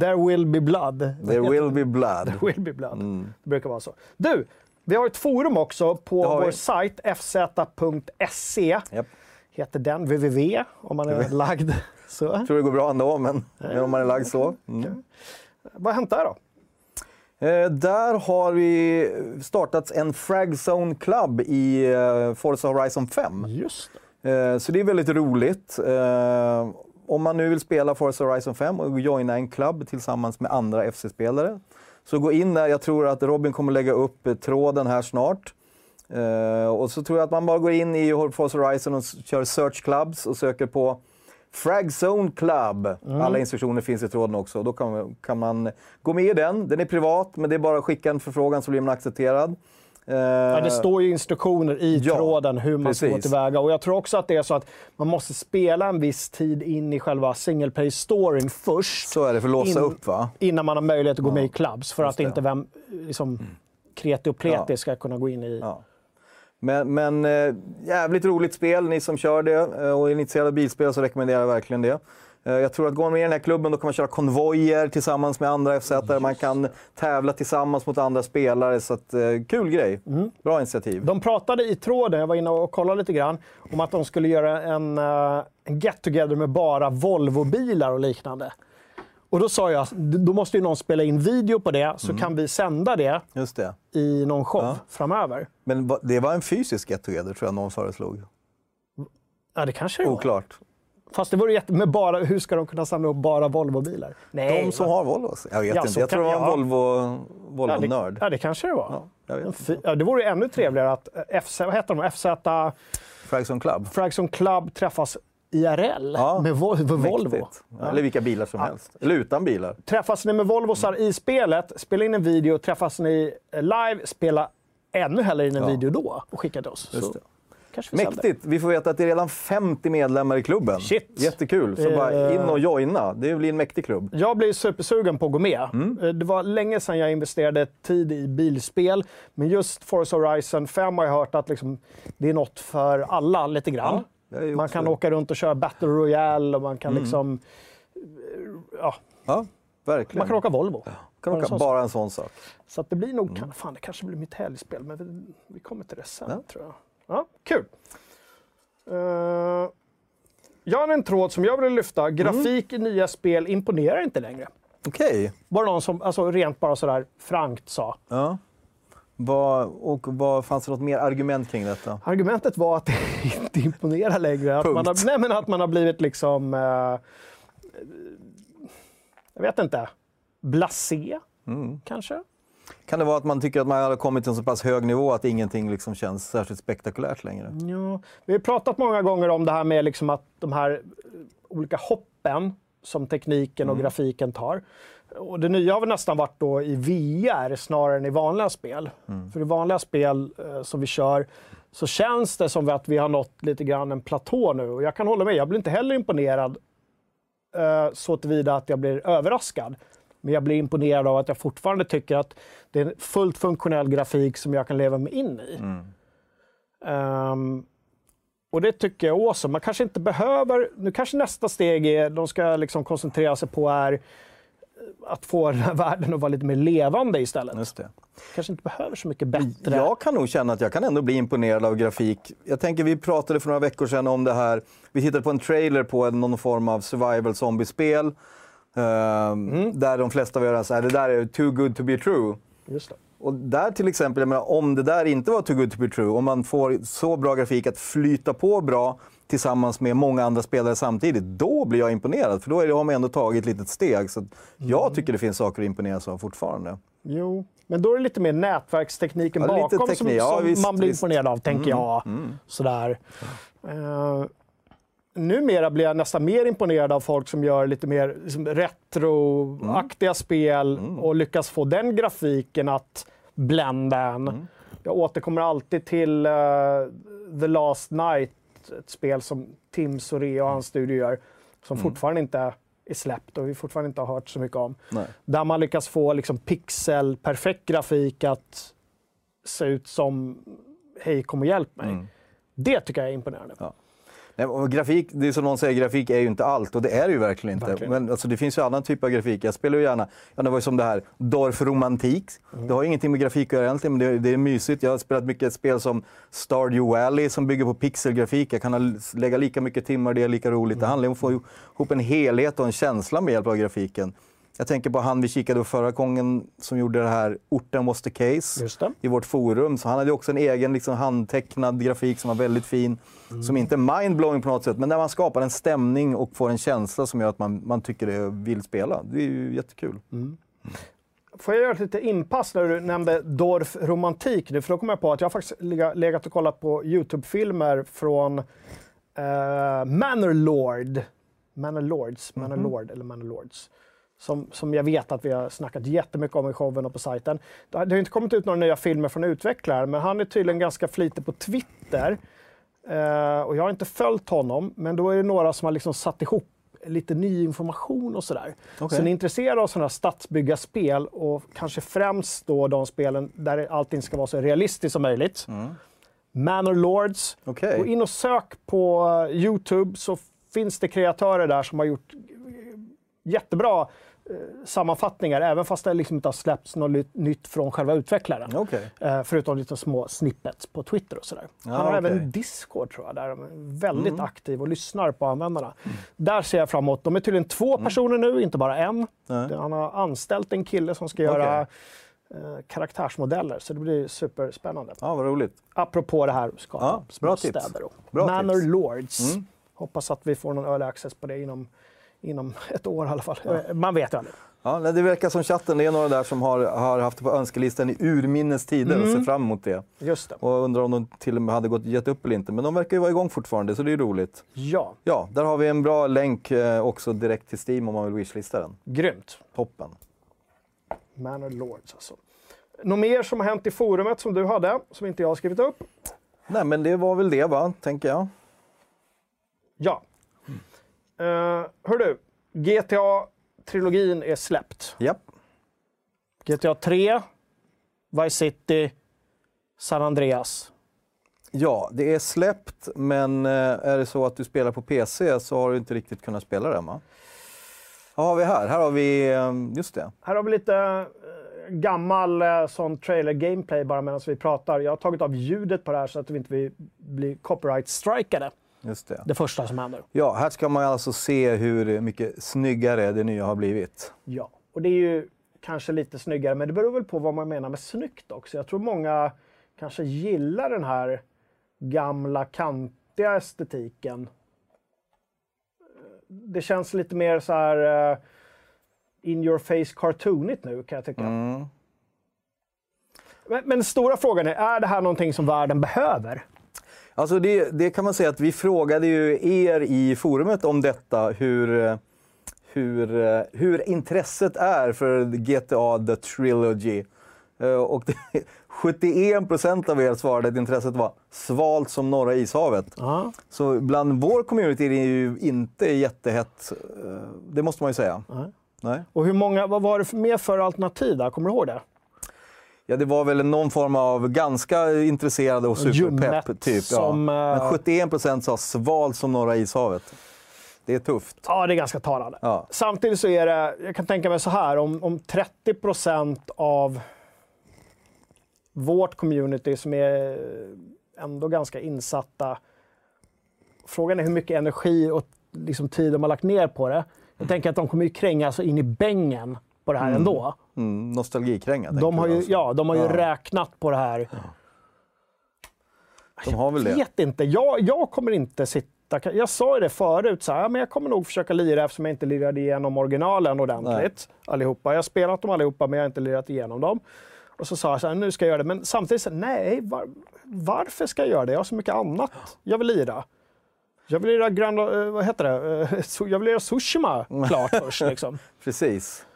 There will be blood. There will be blood. There will be blood. Det brukar vara så. Du, vi har ett forum också på vår vi. sajt fz.se. Japp. Heter den www om man är lagd så. Jag tror det går bra ändå, men, men om man är lagd så. Mm. Vad har hänt där då? Eh, där har vi startats en Fragzone Club i eh, Forza Horizon 5. Just. Eh, Så det är väldigt roligt. Eh, Om man nu vill spela Forza Horizon 5 och joina en klubb tillsammans med andra FC-spelare, så gå in där. Jag tror att Robin kommer lägga upp eh, tråden här snart. Eh, Och så tror jag att man bara går in i Forza Horizon och kör Search Clubs och söker på Fragzone Club. Alla instruktioner finns i tråden också. Då kan, kan man gå med i den. Den är privat, men det är bara att skicka en förfrågan så blir man accepterad. Eh, Ja, det står ju instruktioner i Ja, tråden hur man ska gå precis. tillväga. Och jag tror också att det är så att man måste spela en viss tid in i själva single play storyn först. Så är det, för att låsa In- upp va? Innan man har möjlighet att gå med i clubs. För att inte vem, liksom, kreti och pleti Ja. ska kunna gå in i... Ja. Men, men eh, jävligt roligt spel, ni som kör det eh, och är intresserade av bilspel så rekommenderar jag verkligen det. Eh, Jag tror att går man med i den här klubben då kan man köra konvojer tillsammans med andra FZ. Man kan tävla tillsammans mot andra spelare. Så att, eh, kul grej. Bra initiativ. De pratade i tråden, jag var inne och kollade lite grann, om att de skulle göra en, eh, en get together med bara Volvo-bilar och liknande. Och då sa jag, då måste ju någon spela in video på det, så kan vi sända det det. i någon show Ja. framöver. Men det var en fysisk get together tror jag någon föreslog. Ja, det kanske det var. Oklart. Fast det vore jätte... Men bara, hur ska de kunna samla upp bara Volvo-bilar? Nej, De som har Volvos? Jag vet Ja, inte. Jag tror det var en ja. Volvo, ja, det, Volvo-nörd. ja, det kanske det var. Ja, jag vet inte. ja, det vore ännu trevligare att eh, FZ, vad heter de? FZ Fragson Club. Fragson Club träffas IRL Ja, med Vol- med Volvo. Mäktigt. Eller vilka bilar som helst. Eller utan bilar. Träffas ni med Volvosar i spelet, spela in en video. Träffas ni eh, live, spela ännu hellre in en Ja. video då och skicka till oss. Det. kanske vi. Mäktigt! Vi får veta att det är redan 50 medlemmar i klubben. Shit. Jättekul! Så Det- bara in och joina. Det blir en mäktig klubb. Jag blir supersugen på att gå med. Mm. Eh, Det var länge sedan jag investerade tid i bilspel. Men just Forza Horizon 5 har jag hört att liksom, det är något för alla lite grann. är man kan åka runt och köra Battle Royale och man kan liksom... Ja, Ja, verkligen. man kan åka Volvo. kan Bara en åka sån bara en sån sak. Så att det blir nog, Mm. fan det kanske blir mitt helgspel, men vi, vi kommer till det sen Ja. tror jag. Ja, kul! Uh, jag har en tråd som jag vill lyfta. Grafik Mm. i nya spel imponerar inte längre. Okej. Var det någon som alltså, rent bara sådär frankt sa. Ja. Vad, och vad, fanns det något mer argument kring detta? Argumentet var att det inte imponerar längre. Att man Punkt. har, nej, men att man har blivit liksom... eh, jag vet inte. Blasé, Mm. kanske? Kan det vara att man tycker att man har kommit till en så pass hög nivå att ingenting liksom känns särskilt spektakulärt längre? Ja, vi har pratat många gånger om det här med liksom att de här eh, olika hoppen som tekniken och grafiken tar. Och det nya har väl nästan varit då i VR snarare än i vanliga spel. För i vanliga spel eh, som vi kör så känns det som att vi har nått lite grann en platå nu. Och jag kan hålla med, jag blir inte heller imponerad eh, så tillvida att jag blir överraskad. Men jag blir imponerad av att jag fortfarande tycker att det är en fullt funktionell grafik som jag kan leva mig in i. Ehm, och det tycker jag också. Man kanske inte behöver... Nu kanske nästa steg är, de ska liksom koncentrera sig på är eh, att få den här världen att vara lite mer levande istället. Just det. Kanske inte behöver så mycket bättre. Jag kan nog känna att jag kan ändå bli imponerad av grafik. Jag tänker, vi pratade för några veckor sedan om det här. Vi tittade på en trailer på någon form av survival zombie-spel. Ehm, Mm. Där de flesta var så här, det där är too good to be true. Just det. Och där till exempel, jag menar, om det där inte var too good to be true, om man får så bra grafik att flyta på bra tillsammans med många andra spelare samtidigt, då blir jag imponerad. För då är det, har man ändå tagit ett litet steg. Så jag Mm. tycker det finns saker att imponeras av fortfarande. Jo, men då är det lite mer nätverkstekniken Ja, bakom teknik, som, ja, som visst, man blir visst. imponerad av, tänker jag. Sådär. Uh, numera blir jag nästan mer imponerad av folk som gör lite mer liksom, retroaktiga spel och lyckas få den grafiken att blända en. Jag återkommer alltid till eh, The Last Night, ett spel som Tim Soré och hans studio gör, som fortfarande inte är släppt och vi fortfarande inte har hört så mycket om. Nej. Där man lyckas få liksom pixelperfekt grafik att se ut som Hej kom och hjälp mig. Mm. Det tycker jag är imponerande. Ja. Nej, grafik, det är som någon säger, grafik är ju inte allt och det är det ju verkligen inte. Verkligen. Men alltså, det finns ju annan typ av grafik. Jag spelar ju gärna, ja, det var ju som det här, Dorf Romantik. Mm. Det har ingenting med grafik att göra egentligen, men det, det är mysigt. Jag har spelat mycket spel som Stardew Valley som bygger på pixelgrafik. Jag kan lägga lika mycket timmar, det är lika roligt. Mm. Det handlar om att få ihop en helhet och en känsla med hjälp av grafiken. Jag tänker på han vi kikade på förra gången som gjorde det här Orten was the case i vårt forum. Så han hade också en egen liksom, handtecknad grafik som var väldigt fin. Som inte är mindblowing på något sätt, men där man skapar en stämning och får en känsla som gör att man, man tycker det vill spela. Det är ju jättekul. Får jag göra ett litet inpass när du nämnde Dorf romantik nu? För då kom jag på att jag har faktiskt lega- legat och kollat på YouTube-filmer från eh, Manor Lord. Manor Lords, Manor Lord eller Manor Lords. Som, som jag vet att vi har snackat jättemycket om i showen och på sajten. Det har, inte kommit ut några nya filmer från utvecklaren, men han är tydligen ganska flitig på Twitter. Eh, och jag har inte följt honom, men då är det några som har liksom satt ihop lite ny information och sådär. Okej. Så ni är intresserade av sådana här stadsbyggarspel och kanske främst då de spelen där allting ska vara så realistiskt som möjligt. Manor Lords. Okej. Gå in och sök på eh, Youtube så finns det kreatörer där som har gjort eh, jättebra sammanfattningar, även fast det liksom inte har släppts något nytt- från själva utvecklaren. Okej. Eh, förutom lite små snippets på Twitter och sådär. Ja, Han har okej. även Discord tror jag, där de är väldigt aktiv och lyssnar på användarna. Där ser jag fram emot. De är tydligen två personer nu, inte bara en. Nej. Han har anställt en kille som ska göra eh, karaktärsmodeller, så det blir superspännande. Ja, vad roligt. Apropå det här att skapa Ja, bra tips. städer. då. Bra Manor tips. Lords. Hoppas att vi får någon early access på det inom, inom ett år i alla fall. Eh, Man vet aldrig. Ja, det verkar som chatten, det är några där som har, har haft det på önskelistan i urminnes tider och ser fram emot det. Just det. Och undrar om de till och med hade gått gett upp eller inte. Men de verkar ju vara igång fortfarande, så det är roligt. Ja, Ja, där har vi en bra länk eh, också direkt till Steam om man vill wishlista den. grymt. Toppen. Manor Lords alltså. Något mer som har hänt i forumet som du hade, som inte jag har skrivit upp? Nej, men det var väl det, va? Tänker jag. Ja. Uh, hör du, GTA-trilogin är släppt. Japp. GTA 3, Vice City, San Andreas. Ja, det är släppt, men eh, är det så att du spelar på PC så har du inte riktigt kunnat spela det, va? Vad har vi här? Här har vi, eh, just det. Här har vi lite eh, gammal eh, sån trailer-gameplay bara medan vi pratar. Jag har tagit av ljudet på det här så att vi inte blir copyright-strikade. Just det. Det första som händer. Ja, här ska man alltså se hur mycket snyggare det nya har blivit. Ja, och det är ju kanske lite snyggare, men det beror väl på vad man menar med snyggt också. Jag tror många kanske gillar den här gamla kantiga estetiken. Det känns lite mer så här eh, in your face cartoonigt nu kan jag tycka. Mm. Men, men den stora frågan är, är det här någonting som världen behöver? Alltså det, det kan man säga att vi frågade ju er i forumet om detta, hur, hur, hur intresset är för GTA The Trilogy. Eh, Och det, 71 procent av er svarade att intresset var svalt som norra ishavet. Ja. Så bland vår community är det ju inte jättehett, eh, det måste man ju säga. Nej. Nej. Och hur många, vad var det mer för alternativ där? Kommer du ihåg det? Ja, det var väl någon form av ganska intresserade och superpepp. Typ, som, ja. eh, Men 71 procent sa svalt som norra ishavet. Det är tufft. Ja, det är ganska talande. Ja. Samtidigt så är det, jag kan tänka mig så här, om, om 30 procent av vårt community som är ändå ganska insatta, frågan är hur mycket energi och liksom tid de har lagt ner på det. Jag tänker att de kommer ju kränga så in i bängen på det här ändå. Mm, nostalgikränga. De har ju, alltså. ja, de har ju Ja. räknat på det här. De har väl Jag det. vet inte. Jag, jag kommer inte sitta... Jag sa ju det förut, så här, ja, men jag kommer nog försöka lira eftersom jag inte lirade igenom originalen ordentligt. Allihopa. Jag har spelat dem allihopa, men jag har inte lirat igenom dem. Och så sa jag så här, nu ska jag göra det. Men samtidigt, så, nej, var, varför ska jag göra det? Jag har så mycket annat jag vill lira. Jag vill lira Grand... eh, Vad heter det? Jag vill lira Tsushima klart först. Liksom. Precis.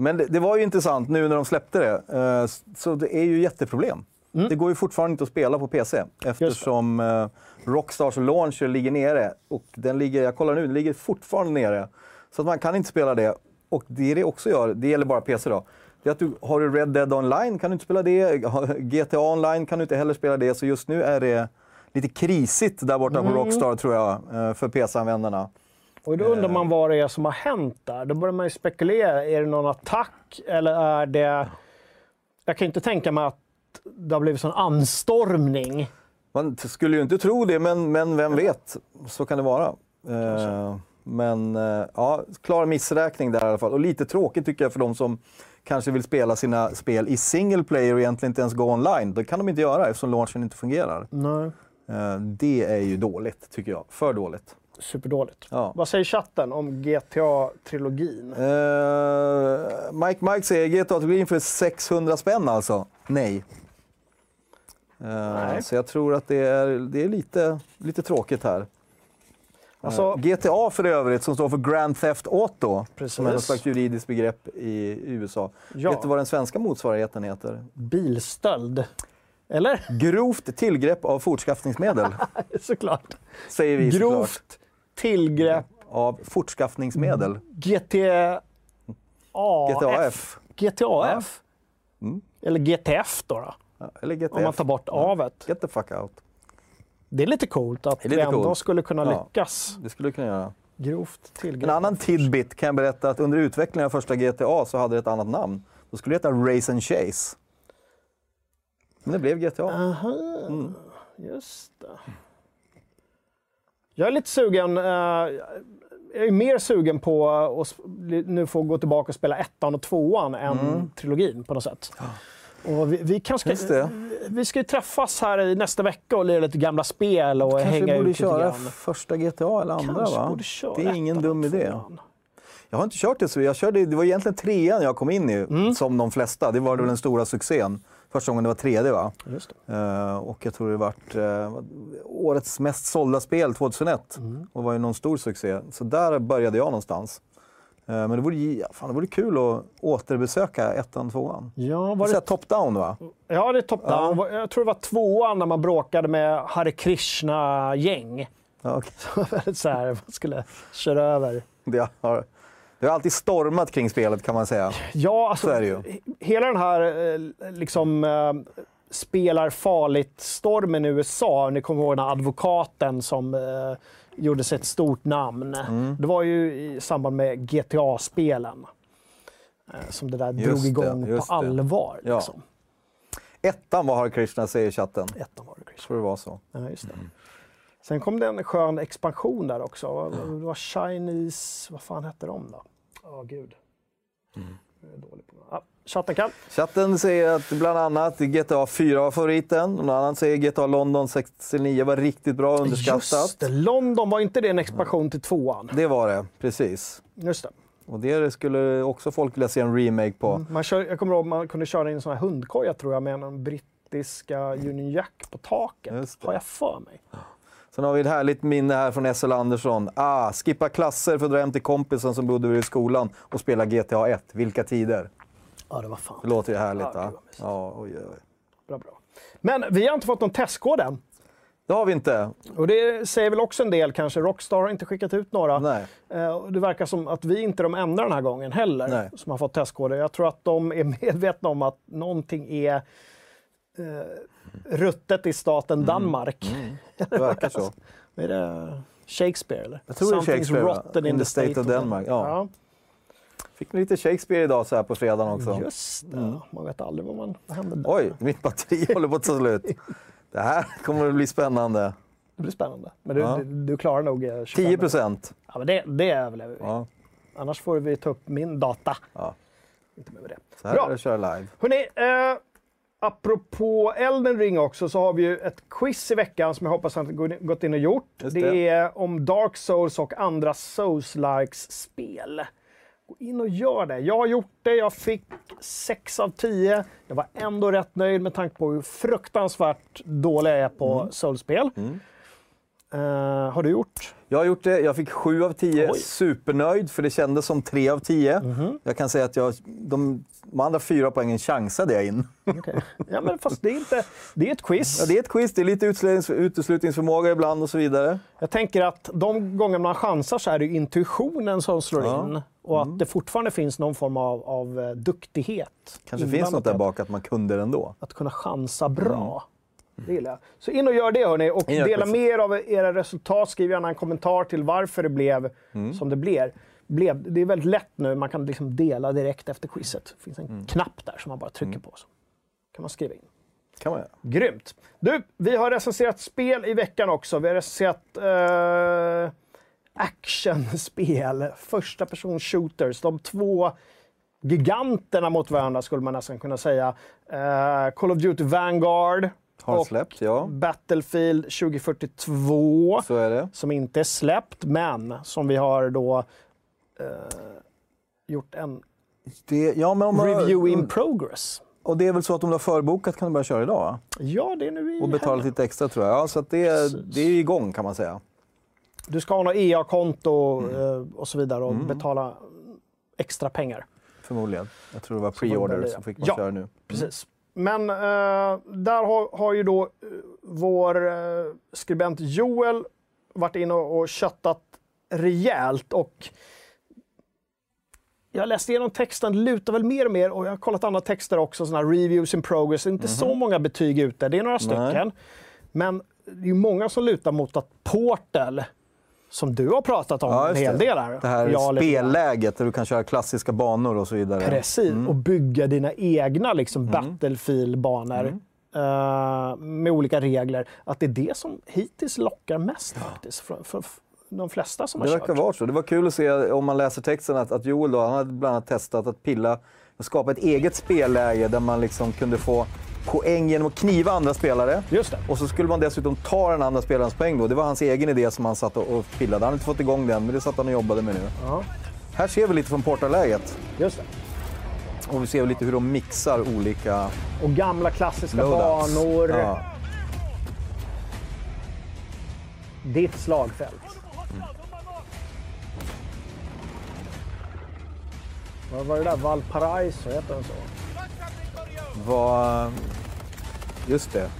Men det, det var ju intressant nu när de släppte det. Eh, Så det är ju jätteproblem. Mm. Det går ju fortfarande inte att spela på PC eftersom eh, Rockstars launcher ligger nere. Och den ligger, jag kollar nu, den ligger fortfarande nere. Så att man kan inte spela det. Och det det också gör, det gäller bara PC då, det är att du har du Red Dead Online kan du inte spela det. GTA Online kan du inte heller spela det. Så just nu är det lite krisigt där borta Mm. på Rockstar tror jag, eh, för PC-användarna. Och då undrar man vad det är som har hänt där. Då börjar man ju spekulera. Är det någon attack eller är det... Jag kan inte tänka mig att det har blivit sån anstormning. Man skulle ju inte tro det, men, men vem vet? Så kan det vara. Eh, men eh, ja, klar missräkning där i alla fall. Och lite tråkigt tycker jag för de som kanske vill spela sina spel i single player och egentligen inte ens gå online. Det kan de inte göra eftersom launchen inte fungerar. Nej. Eh, det är ju dåligt, tycker jag. För dåligt. Superdåligt. Ja. Vad säger chatten om GTA-trilogin? Eh, Mike Mike säger GTA-trilogin för 600 spänn alltså. Nej. Eh, Nej. Så jag tror att det är, det är lite, lite tråkigt här. Alltså, Eh, GTA för övrigt, som står för Grand Theft Auto, Precis. som är något slags juridiskt begrepp i USA. Ja. Vet du vad den svenska motsvarigheten heter? bilstöld. Eller? Grovt tillgrepp av fortskaffningsmedel, Såklart. säger vi såklart. Tillgrepp. Av fortskaffningsmedel. GTA... GTAF. GTAF. Mm. Eller GTF då, då. Ja, Eller GTF. Om man tar bort avet. Get the fuck out. Det är lite coolt att Det lite vi ändå coolt. skulle kunna Ja. lyckas. Det skulle kunna göra. Grovt tillgrepp. En annan tidbit kan jag berätta att under utvecklingen av första GTA så hade det ett annat namn. Då skulle det heta Race and Chase. Men det blev GTA. Aha, just det. Jag är lite sugen. eh, jag är mer sugen på att nu få gå tillbaka och spela ettan och tvåan än trilogin på något sätt. Och vi, vi, kanske ska, vi ska ju träffas här i nästa vecka och lira lite gamla spel och Kanske hänga borde ut lite köra grann. första GTA eller andra Kanske va? borde köra Det är ingen dum idé. Jag har inte kört det så. Jag körde, det var egentligen trean jag kom in i, Mm. som de flesta. Det var väl den stora succén. Första gången det var 3D va? Just det. Eh, och jag tror det varit eh, årets mest sålda spel 2001. Mm. Och var ju någon stor succé. Så där började jag någonstans. Eh, men det vore, ja, fan, det vore kul att återbesöka ettan, tvåan. Ja, Var var det... Top-down va? ja, det är top-down. Jag tror det var tvåan när man bråkade med Hare Krishna-gäng. Ja. Väldigt så här, man skulle köra över. har, det har alltid stormat kring spelet kan man säga. Ja, alltså, Så det hela den här eh, liksom, eh, spelar farligt-stormen i USA, ni kommer ihåg den här advokaten som eh, gjorde sig ett stort namn. Mm. Det var ju i samband med GTA-spelen eh, som det där Just drog det, igång just på det. allvar. Ja. Liksom. Ettan var Hare Krishna säger chatten. Ettan var det, Chris. tror det var så. Ja, just det. Mm. Sen kom det en skön expansion där också. Det var Chinese... Vad fan hette de då? Ja, gud. Mm. Dålig på det. Ja, chatten kan. Chatten säger att bland annat GTA 4 var favoriten. Någon annan säger GTA London 69 var riktigt bra, underskattat. Just det, London, var inte det en expansion till tvåan? Det var det, precis. Just det. Och det skulle också folk vilja se en remake på. Man kör, jag kommer ihåg man kunde köra in en sån här hundkoja tror jag med en brittiska Union Jack på taket. Har jag för mig. Sen har vi ett härligt minne här från SL Andersson. Ah, skippa klasser för att dra hem till kompisen som bodde vid skolan och spela GTA 1. Vilka tider? Ja, det var fan. Det låter ju härligt Ja. Ja, oj, oj. Bra, bra. Men vi har inte fått någon testkod än. Det har vi inte. Och det säger väl också en del kanske. Rockstar har inte skickat ut några. Nej. Eh, Det verkar som att vi inte är de enda den här gången heller Nej. som har fått testkoder. Jag tror att de är medvetna om att någonting är ruttet i staten Mm. Danmark. Det verkar så. Är det Shakespeare eller? Jag tror det är Something's Shakespeare, rotten in, the state, of Denmark. Ja. Fick lite Shakespeare idag så här på fredagen också. Just det, man vet aldrig vad man vad händer där. Oj, mitt batteri håller på att ta slut. Det här kommer att bli spännande. Det blir spännande. Men du, Ja. du, du klarar nog eh, 25 10 procent. Ja, men det, det överlever vi. Ja. Annars får vi ta upp min data. Ja. Inte med det. Så här Bra. är det att köra live. Hörrni, eh, apropå Elden Ring också så har vi ju ett quiz i veckan som jag hoppas att ni gått in och gjort. Det. det. är om Dark Souls och andra Souls-likes-spel. Gå in och gör det. Jag har gjort det, jag fick 6 av 10. Jag var ändå rätt nöjd med tanke på hur fruktansvärt dålig jag är på Mm. Souls-spel. Eh, har du gjort? Jag har gjort det. Jag fick 7 av 10. Oj. Supernöjd, för det kändes som 3 av 10. Mhm. Jag kan säga att jag, de, de andra fyra poängen chansade jag in. Okej. Ja, men fast det är, inte, det är ett quiz. Ja, det är ett quiz, det är lite uteslutnings, uteslutningsförmåga ibland och så vidare. Jag tänker att de gånger man chansar så är det intuitionen som slår Ja. Mm. in. Och att det fortfarande finns någon form av, av eh, duktighet. Kanske finns något där bak att man kunde det ändå. Att, att kunna chansa bra. Det gillar jag. Så in och gör det hörni. Och dela med er av era resultat. Skriv gärna en kommentar till varför det blev Mm. som det blev. blev. Det är väldigt lätt nu. Man kan liksom dela direkt efter quizet. Det finns en Mm. knapp där som man bara trycker på. Så kan man skriva in. kan man göra. Grymt! Du, vi har recenserat spel i veckan också. Vi har recenserat eh, actionspel, första person shooters. De två giganterna mot varandra skulle man nästan kunna säga. Eh, Call of Duty Vanguard Har och släppt, ja. Battlefield 2042 Så är det. som inte är släppt, men som vi har då eh, gjort en det ja, men om review in progress. Och det är väl så att om du har förbokat kan du börja köra idag? va? Ja, det är nu i Och betala lite extra tror jag. Ja, så det, är, Precis. det är igång kan man säga. Du ska ha något EA-konto Mm. eh, och så vidare och betala extra pengar. Förmodligen. Jag tror det var pre-order så fick man Ja. köra nu. Precis. Men eh, där har, har ju då eh, vår eh, skribent Joel varit inne och, och köttat rejält. Och jag läste igenom texten, lutar väl mer och mer och jag har kollat andra texter också, såna här reviews in progress. Det är inte så många betyg ute, det är några Mhm. Nej. stycken. Men det är ju många som lutar mot att Portal, som du har pratat om Ja, en hel det. del här. Det här grann. spelläget där du kan köra klassiska banor och så vidare. Precis, och bygga dina egna liksom, Mm. Battlefield-banor eh, med olika regler. Att det är det som hittills lockar mest faktiskt, för, för, för de flesta som Det har verkar kört. vara så. Det var kul att se om man läser texten att, att Joel då, han hade bland annat testat att pilla och skapa ett eget spelläge där man liksom kunde få poäng genom att kniva andra spelare. Just det. Och så skulle man dessutom ta den andra spelarens poäng då. Det var hans egen idé som han satt och pillade. Han hade inte fått igång den, men det satt han och jobbade med nu. Ja, Här ser vi lite från portarläget. just det. Och vi ser lite hur de mixar olika Och gamla klassiska loadouts. banor. Ja. Ditt slagfält. Vad var det där? Valparaiso, heter den så? Vad... Just det.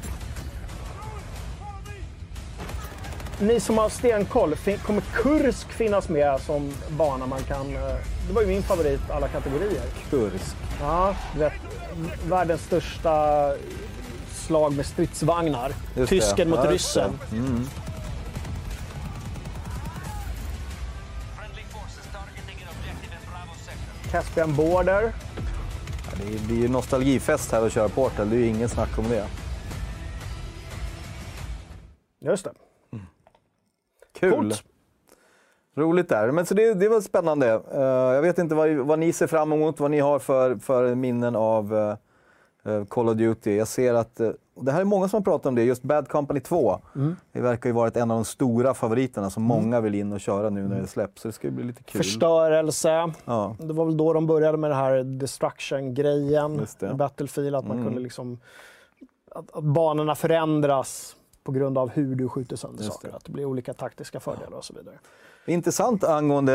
Ni som har stenkoll, kommer Kursk finnas med som bana man kan... eh, Det var ju min favorit alla kategorier. Kursk. Ja, du vet, världens största slag med stridsvagnar. Just Tysken det. mot ryssen. Mm. Caspian Border. Det blir ju nostalgifest här att köra Portal. Det är ju ingen snack om det. Just det. Kul. Coolt. Roligt där. Men så det, det var spännande. Eh, jag vet inte vad, vad ni ser fram emot, vad ni har för, för minnen av eh, Call of Duty. Jag ser att eh, det här är många som har pratat om det, just Bad Company 2. Mm. Det verkar ju varit en av de stora favoriterna som många vill in och köra nu när det släpps. Så det ska bli lite kul. Förstörelse. Ja. Det var väl då de började med det här destruction-grejen i Battlefield. Att man Mm. kunde liksom... Att, att banorna förändras på grund av hur du skjuter sönder saker. Att det blir olika taktiska fördelar och så vidare. Intressant angående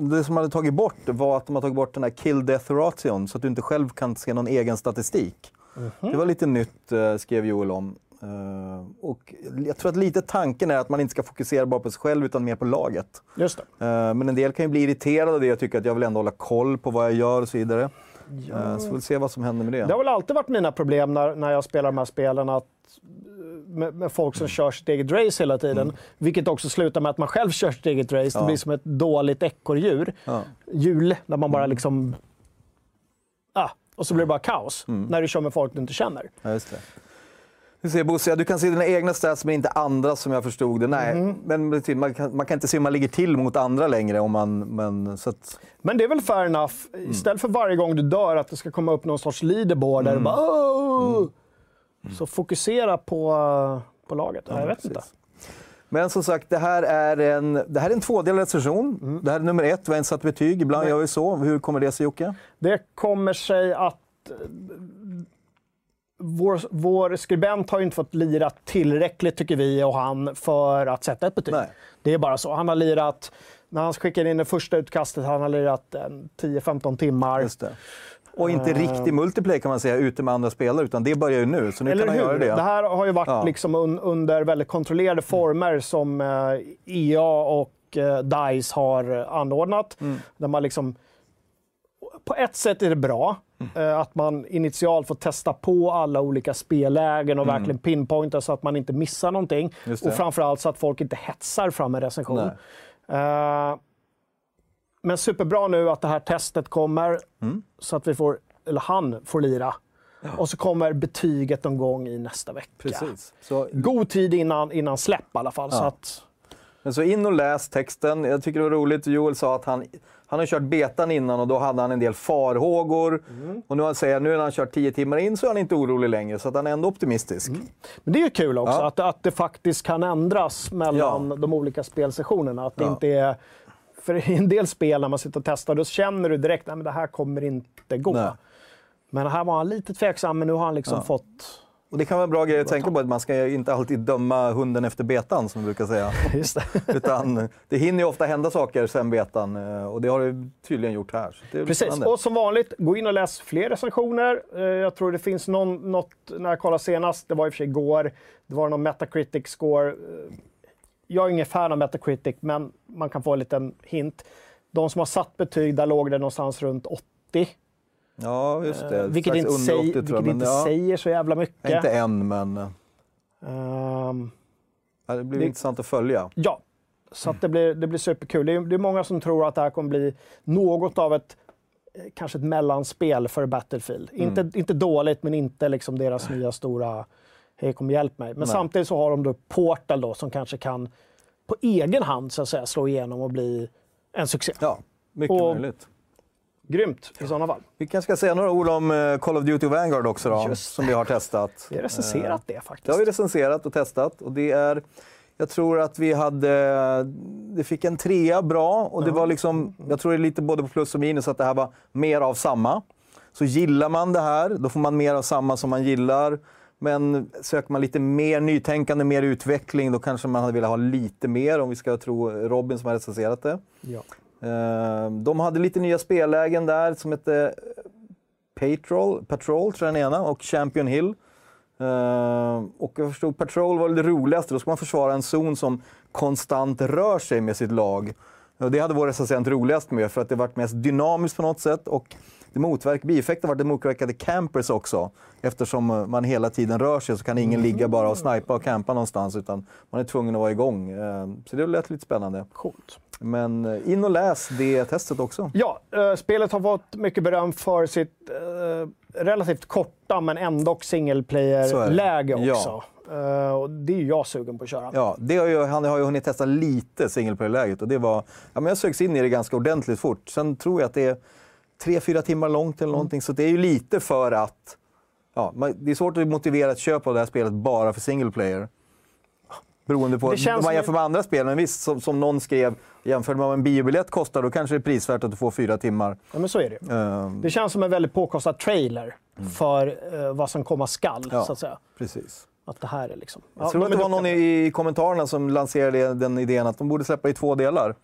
det som man hade tagit bort var att de har tagit bort den här kill death ration så att du inte själv kan se någon egen statistik. Mhm. Det var lite nytt, eh, skrev Joel om. Eh, Och jag tror att lite tanken är att man inte ska fokusera bara på sig själv utan mer på laget. Just det. Eh, Men en del kan ju bli irriterade av det och tycka att jag vill ändå hålla koll på vad jag gör och så vidare. Eh, Så vi får se vad som händer med Det det. har väl alltid varit mina problem när, när jag spelar de här spelen. Att, med, med folk som kör sitt eget race hela tiden. Vilket också slutar med att man själv kör sitt eget race. Mm. Ja. Det blir som ett dåligt ekorrdjur. Ja. Hjul, där man bara Mm. liksom... Ah, och så blir det bara kaos. När du kör med folk du inte känner. Ja, just det. Hur säger Bosse? Ja, du kan se dina egna stats men inte andra som jag förstod det. Nej, men man kan, man kan inte se hur man ligger till mot andra längre. Om man, men, så att, Men det är väl fair enough. Istället för varje gång du dör att det ska komma upp någon sorts leaderboard där du bara "Åh!" Så fokusera på, på laget. jag vet inte. Men som sagt, det här är en, det här är en tvådelad recension. Det här är nummer ett, vi har inte satt betyg. Ibland gör vi så. Hur kommer det sig Jocke? Det kommer sig att eh, vår, vår skribent har ju inte fått lira tillräckligt, tycker vi och han, för att sätta ett betyg. Nej. Det är bara så. Han har lirat, när han skickade in det första utkastet, han har lirat en 10-15 timmar. Och inte riktig multiplayer kan man säga, ute med andra spelare, utan det börjar ju nu. Så nu kan han hur? göra det. Det här har ju varit Ja. liksom un, under väldigt kontrollerade former som eh, EA och eh, DICE har anordnat. Mm. Där man liksom, på ett sätt är det bra Mm. att man initialt får testa på alla olika spellägen och verkligen pinpointa så att man inte missar någonting. Mm. Och framförallt så att folk inte hetsar fram en recension. Nej. Men superbra nu att det här testet kommer Mm. så att vi får, eller han får lira. Och så kommer betyget någon gång i nästa vecka. Precis. Så, God tid innan, innan släpp i alla fall. Så att, men så in och läs texten. Jag tycker det var roligt, Joel sa att han, han har kört betan innan och då hade han en del farhågor. Mm. Och nu, han säger, nu när han kört 10 timmar in så är han inte orolig längre, så han är ändå optimistisk. men det är ju kul också Ja. att, att det faktiskt kan ändras mellan Ja. de olika spelsessionerna. Att det Ja. inte är, för i en del spel när man sitter och testar, då känner du direkt att det här kommer inte gå. Nej. Men här var han lite tveksam, men nu har han liksom fått... Och det kan vara en bra grej att tänka på, att man ska inte alltid döma hunden efter betan, som vi brukar säga. Just det. Utan det hinner ju ofta hända saker sen betan eh, och det har det tydligen gjort här. Precis, spännande. och som vanligt, gå in och läs fler recensioner. Eh, Jag tror det finns någon, något, när jag kollade senast, det var i och för sig igår, det var någon Metacritic score. Jag är ingen fan av Metacritic, men man kan få en liten hint. De som har satt betyg, där låg det någonstans runt 80. Ja, just det. Eh, Vilket inte, säger, 80 tror vilket jag, inte ja, säger så jävla mycket. Inte än, men ja, det blir Det- intressant att följa. Ja, så det, blir, det blir superkul. Det är, det är många som tror att det här kommer bli något av ett eh, kanske ett mellanspel för Battlefield. Mm. Inte, inte dåligt, men inte liksom deras nya stora hej kom hjälp mig. Men Nej. samtidigt så har de då Portal då, som kanske kan på egen hand så att säga, slå igenom och bli en succé. Ja, mycket Och- möjligt. Grymt i sådana fall. Vi kanske ska säga några ord om eh, Call of Duty Vanguard också då, Just som vi har testat. Vi har recenserat det Det faktiskt. har vi recenserat och testat och det är jag tror att vi hade, det fick en trea bra och det var liksom, jag tror det är lite både på plus och minus att det här var mer av samma. Så gillar man det här, då får man mer av samma som man gillar. Men söker man lite mer nytänkande, mer utveckling, då kanske man hade velat ha lite mer om vi ska tro Robin som har recenserat det. Ja. Eh, De hade lite nya spellägen där som hette Patrol, Patrol tror jag den ena, och Champion Hill. Eh, Och jag förstod Patrol var det roligaste. Då ska man försvara en zon som konstant rör sig med sitt lag. Och det hade vår recensent roligast med för att det varit mest dynamiskt på något sätt. Och det motverk, bieffekten var att det motverkade campers också. Eftersom eh, man hela tiden rör sig så kan ingen ligga bara och snipa och campa någonstans utan man är tvungen att vara igång. Eh, Så det lät lite spännande. Coolt. Men eh, in och läs det testet också. Ja, spelet har fått mycket beröm för sitt relativt korta men ändå single player-läge Ja. också. Eh, och det är ju jag sugen på att köra. Ja, det har ju, han har ju hunnit testa lite single player-läget och det var... Ja, men jag sögs in i det ganska ordentligt fort. Sen tror jag att det är tre, fyra timmar långt eller någonting, så det är ju lite för att... Ja, det är svårt att motivera ett köp av det här spelet bara för single player. Beroende på, om man jämför med andra spel, men visst, som, som någon skrev, jämfört med vad en biobiljett kostar, då kanske det är prisvärt att du får fyra timmar. Ja, men så är det. Ehm, Det känns som en väldigt påkostad trailer för eh, vad som komma skall, Ja. så att säga. precis. Att det här är liksom... Jag tror att det var någon i, i kommentarerna som lanserade den idén att de borde släppa i två delar.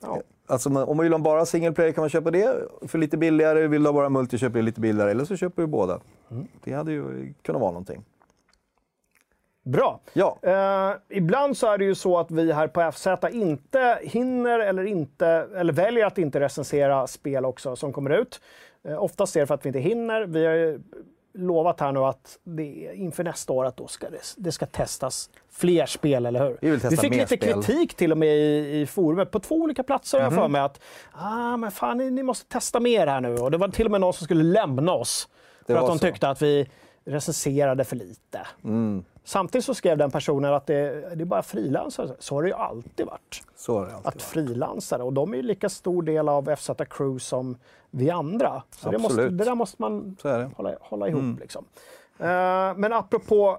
Ja. Alltså, man- om man vill ha bara single player kan man köpa det för lite billigare. Vill du ha bara multi köper du lite billigare. Eller så köper du båda. Mm. Det hade ju kunnat vara någonting. Bra. Ja, Eh, ibland så är det ju så att vi här på FZ inte hinner eller, inte, eller väljer att inte recensera spel också som kommer ut. Eh, oftast är det för att vi inte hinner. Vi har lovat här nu att det inför nästa år att då ska det, det ska testas fler spel, eller hur? Vi testa fick lite spel. kritik till och med i, i forumet på två olika platser har jag för mig att ah, men fan, ni, ni måste testa mer här nu. Och det var till och med någon som skulle lämna oss. Det För att de så. tyckte att vi recenserade för lite. Mm. Samtidigt så skrev den personen att det, det är bara frilansare. Så har det ju alltid varit. Så har det alltid Att frilansare, och de är ju lika stor del av FZ Crew som vi andra. Så det, måste, det där måste man hålla, hålla ihop. Liksom. Eh, men apropå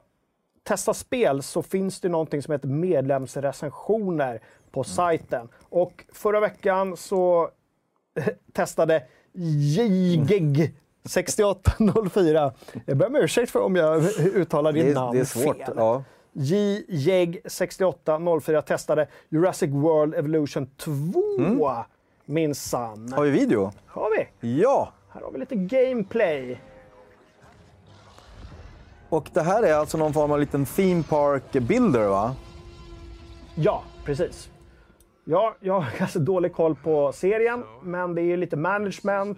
testa spel så finns det någonting som heter medlemsrecensioner på sajten. Och förra veckan så testade JGEG 6804. Jag ber om ursäkt för om jag uttalar ditt Det namn det är svårt. fel. Ja. JJEG 6804 testade Jurassic World Evolution 2. Minsann. Har vi video? Har vi. Ja! Här har vi lite gameplay. Och det här är alltså någon form av liten theme park builder va? Ja, precis. Ja, jag har ganska dålig koll på serien, men det är lite management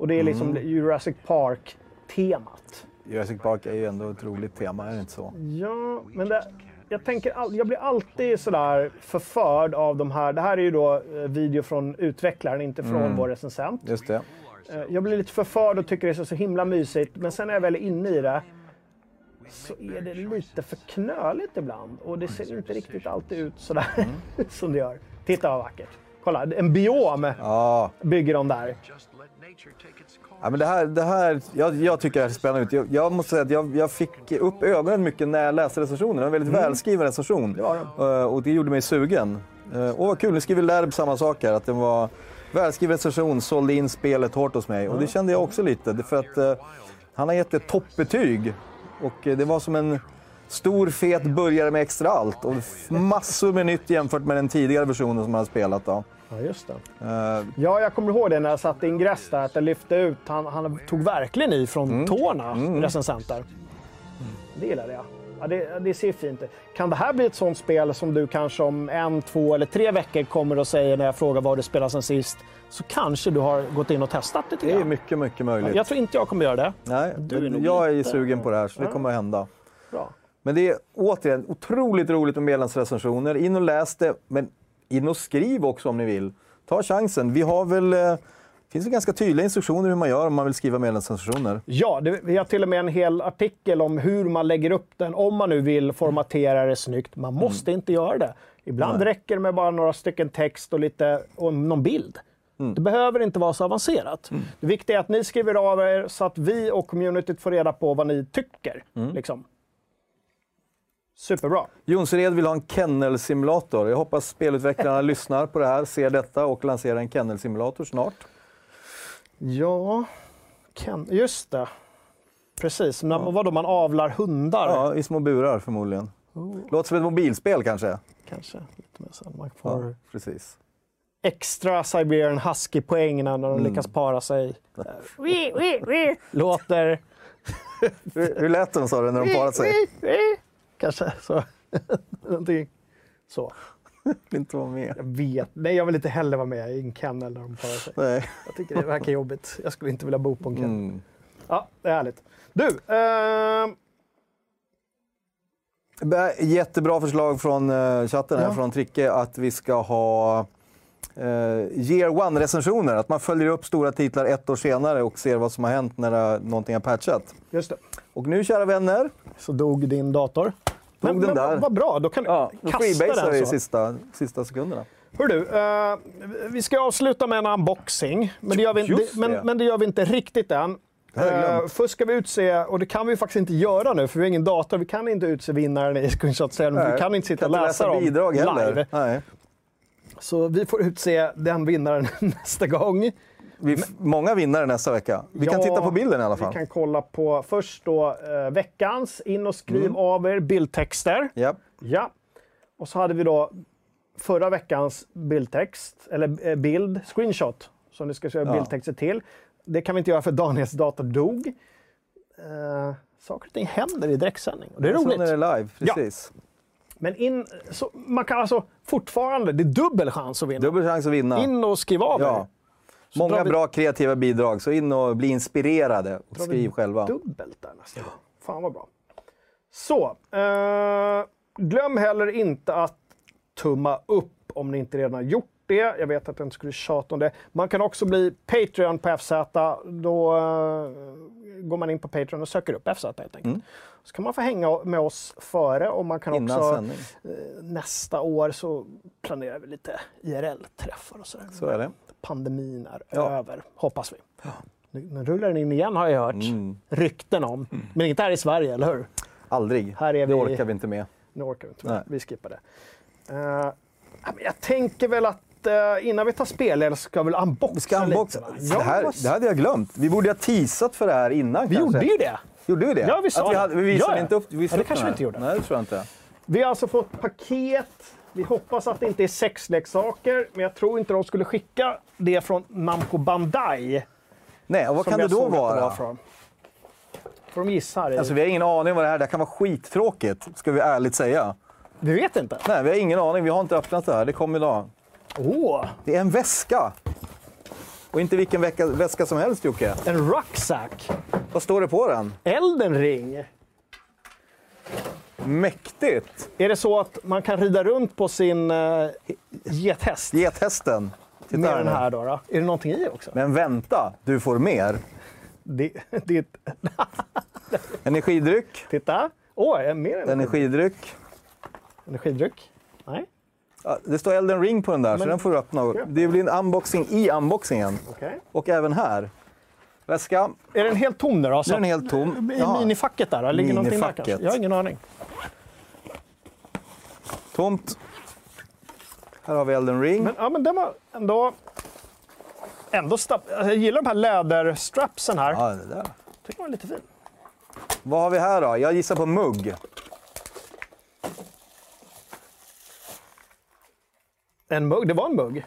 och det är liksom Jurassic Park-temat. Jurassic Park är ju ändå ett roligt tema, är det inte så? Ja, men det, jag, tänker, all- jag blir alltid sådär förförd av de här. Det här är ju då eh, video från utvecklaren, inte från vår recensent. Just det. Eh, Jag blir lite förförd och tycker det är så, himla mysigt, men sen när jag väl är inne i det så är det lite för knöligt ibland och det ser inte riktigt alltid ut sådär som det gör. Titta vad vackert. Kolla, en biom Ja, bygger de där. Ja men det här, det här jag, jag tycker det här ser spännande ut. Jag, jag måste säga att jag, jag fick upp ögonen mycket när jag läste recensionen. Det var en väldigt välskriven recension. var Eh, och det gjorde mig sugen. Uh, och vad kul, nu skriver Lerb samma sak här. Att det var välskriven recension, sålde in spelet hårt hos mig. Och det kände jag också lite. Det För att eh, han har gett ett toppbetyg. Och eh, det var som en stor fet burgare med extra allt. Och massor med nytt jämfört med den tidigare versionen som han har spelat. Då. Ja, just det. Eh, Ja, jag kommer ihåg det när jag satte ingress där, att jag lyfte ut. Han, han tog verkligen i från tårna, recensenter. Det gillade jag. Ja, det, det ser fint ut. Kan det här bli ett sånt spel som du kanske om en, två eller tre veckor kommer och säger när jag frågar vad du spelat sen sist? Så kanske du har gått in och testat det det är mycket, mycket möjligt. Jag tror inte jag kommer göra det. Nej, Du är nog jag är sugen på det här så det kommer att hända. Bra. Men det är återigen otroligt roligt med medlemsrecensioner. In och läs det, men in och skriv också om ni vill. Ta chansen. Vi har väl... Eh, finns det ganska tydliga instruktioner hur man gör om man vill skriva medlemsrecensioner. Ja, det, vi har till och med en hel artikel om hur man lägger upp den om man nu vill formatera det snyggt. Man måste inte göra det. Ibland Nej. räcker det med bara några stycken text och, lite, och någon bild. Det behöver inte vara så avancerat. Det viktiga är att ni skriver av er så att vi och communityt får reda på vad ni tycker. Liksom. Superbra. Jonsered vill ha en kennelsimulator. Jag hoppas spelutvecklarna lyssnar på det här, ser detta och lanserar en kennelsimulator snart. Ja, Ken, just det. Precis. När, Vadå, man avlar hundar? Ja, i små burar förmodligen. Låter som ett mobilspel kanske. Kanske. Lite mer så. Man får... Ja, precis. extra Siberian Husky-poäng när de lyckas para sig. Låter... Hur, hur lät de sa du när de parade sig? Kanske så. Någonting så. Inte vara med. Jag vet. Nej, jag vill inte heller vara med i en kennel när de parar sig. Nej. Jag tycker det verkar jobbigt. Jag skulle inte vilja bo på en kennel. Mm. Ja, det är härligt. Du, eh, Jättebra förslag från eh, chatten här, Ja. från Tricke, att vi ska ha eh, year one-recensioner. Att man följer upp stora titlar ett år senare och ser vad som har hänt när någonting har patchat. just det. Och nu, kära vänner, Så dog din dator. Men, den där. vad bra, då kan du ja, kasta den i så. sista, sista sekunderna. Hör du, eh, vi ska avsluta med en unboxing, men det gör vi, inte, men, men det gör vi inte riktigt än. Eh, först ska vi utse, och det kan vi faktiskt inte göra nu, för vi har ingen dator. Vi kan inte utse vinnaren i screenshot för vi kan inte sitta och läsa dem bidrag heller. live. Nej. Så vi får utse den vinnaren nästa gång. Vi många vinnare nästa vecka. Vi kan Ja, titta på bilden i alla fall. Vi kan kolla på först då eh, veckans. In och skriv av er bildtexter. Ja. Ja. Och så hade vi då förra veckans bildtext, eller eh, bild, screenshot, som ni ska göra Ja. bildtexter till. Det kan vi inte göra för Daniels dator dog. Eh, saker och ting händer i direktsändning och det är roligt. det är live, precis. Men in, så, man kan alltså fortfarande, det är dubbel chans att vinna. Dubbel chans att vinna. In och skriv av Ja. er. Många vi- bra kreativa bidrag, så in och bli inspirerade och Drar skriv själva. Dubbelt där nästan. Fan vad bra. Så, eh, glöm heller inte att tumma upp om ni inte redan har gjort det. Jag vet att jag inte skulle tjata om det. Man kan också bli Patreon på FZ. Då eh, går man in på Patreon och söker upp FZ helt enkelt. Så kan man få hänga med oss före och man kan Innan också sändning. nästa år så planerar vi lite IRL-träffar och sådär. Så är det. Pandemin är Ja. över, hoppas vi. Nu, nu rullar den in igen har jag hört Mm. rykten om. Men inte här i Sverige, eller hur? Aldrig. Här är det vi- orkar vi inte med. Nu orkar vi inte Nej. mer. Vi skippar det. Eh, ja, men jag tänker väl att eh, innan vi tar spel ska vi väl unboxa ska unboxa. lite? det, här, det hade jag glömt. Vi borde ha teasat för det här innan vi kanske. gjorde ju det. Gjorde vi det? Ja, vi sa Att vi, hade, vi visade Ja, ja. inte upp, vi visade Ja, det kanske vi inte gjorde. Nej, det tror jag inte. Vi har alltså fått paket. Vi hoppas att det inte är sexleksaker, men jag tror inte de skulle skicka det från Namco Bandai. Nej, och vad kan det då det vara? från. Får de gissa här? Alltså, vi har ingen aning vad det här Det här kan vara skittråkigt, ska vi ärligt säga. Vi vet inte. Nej, vi har ingen aning. Vi har inte öppnat det här. Det kom idag. Åh, Det är en väska. Och inte vilken väska, väska som helst, Jocke. en rucksack. Vad står det på den? Elden ring. Mäktigt! Är det så att man kan rida runt på sin uh, gethäst Gethästen. Titta med den här då, då? Är det någonting i också? Men vänta, du får mer. Det, det Energidryck. titta! Åh, oh, mer energi. Energidryck. energidryck? Nej, det står Elden ring på den där, så Men- den får du öppna. Det blir en unboxing i unboxingen. okej. Och även här. Väska. Är den helt tom nu då? Nu är den helt tom. I Jaha. minifacket där? Ligger där Minifacket. kanske? Jag har ingen aning. Tomt. Här har vi Elden ring. Men, ja, men den var ändå... ändå stapp, alltså, jag gillar de här läderstrapsen här. Ja, det där. tycker den var lite fin. Vad har vi här då? Jag gissar på mugg. En mugg, det var en mugg.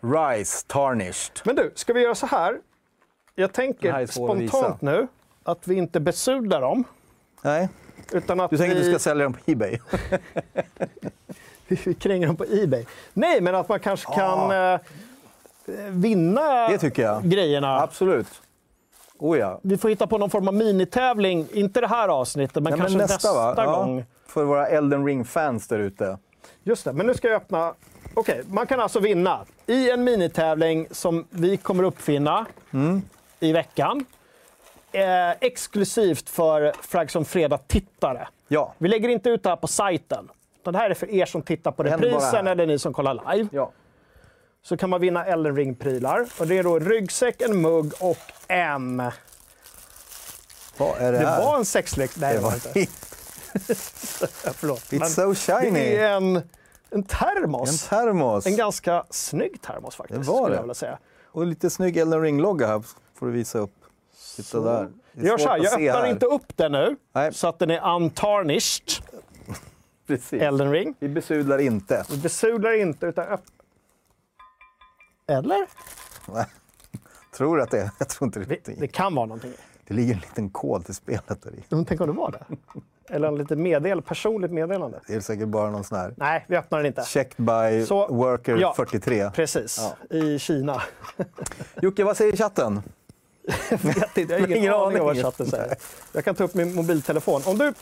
Rice tarnished. Men du, ska vi göra så här? Jag tänker spontant nu att vi inte besudlar dem. Nej, Utan att du tänker vi, att du ska sälja dem på Ebay? vi kränger dem på Ebay. Nej, men att man kanske kan eh, vinna Det tycker jag. grejerna. Absolut. Oh ja. Vi får hitta på någon form av minitävling. Inte det här avsnittet, men Nej, kanske men nästa? Ja, gång. För våra Elden ring-fans där ute. Just det, men nu ska jag öppna. Okej, man kan alltså vinna i en minitävling som vi kommer uppfinna Mm. i veckan. Eh, exklusivt för Frags on Fredag-tittare. Ja. Vi lägger inte ut det här på sajten. Det här är för er som tittar på Det reprisen eller ni som kollar live. ja. Så kan man vinna Elden Ring-prylar. Och det är då en ryggsäck, en mugg och en... Vad är det, Det här? var en sexlek. Nej, det var var inte. Förlåt. It's Men so shiny. Det är en, en En termos. termos. En ganska snygg termos faktiskt. Det var skulle det. Jag vilja säga. Och lite snygg Elden ring-logga här får du visa upp. Titta där. Det är Gör så här, jag öppnar här. inte upp den nu Nej. så att den är untarnished, Precis. Elden ring. Vi besudlar inte. Vi besudlar inte utan öpp... Eller? Tror att det är. Jag tror inte det. Det, det kan vara någonting. Det ligger en liten kod till spelet där i. Men Tänk om det var det? Eller en lite meddel, personligt meddelande. Det är säkert bara någon sån här Nej, vi öppnar den inte. checked by Så- worker ja. 43. Precis, i Kina. Jocke, vad säger chatten? Jag vet inte, jag har ingen, aning om vad chatten säger. Jag kan ta upp min mobiltelefon. Om du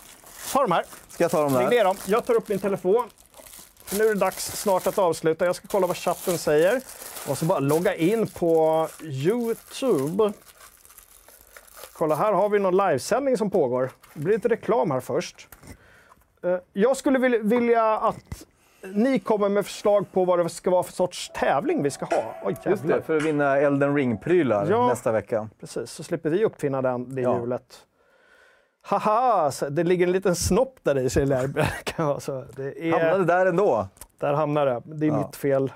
tar de här, Ska jag ta dem där? ner dem. Jag tar upp min telefon. Nu är det dags snart att avsluta. Jag ska kolla vad chatten säger. Och så bara logga in på Youtube. Kolla, här har vi någon livesändning som pågår. Det blir lite reklam här först. Eh, Jag skulle vil- vilja att ni kommer med förslag på vad det ska vara för sorts tävling vi ska ha. Oj, Just det, för att vinna Elden ring-prylar Ja. nästa vecka. Precis, så slipper vi uppfinna den, det Ja. hjulet. Haha, det ligger en liten snopp där i. Så det lär- kan vara så. Det är, Hamnade där ändå. Där hamnar det. Det är Ja. mitt fel.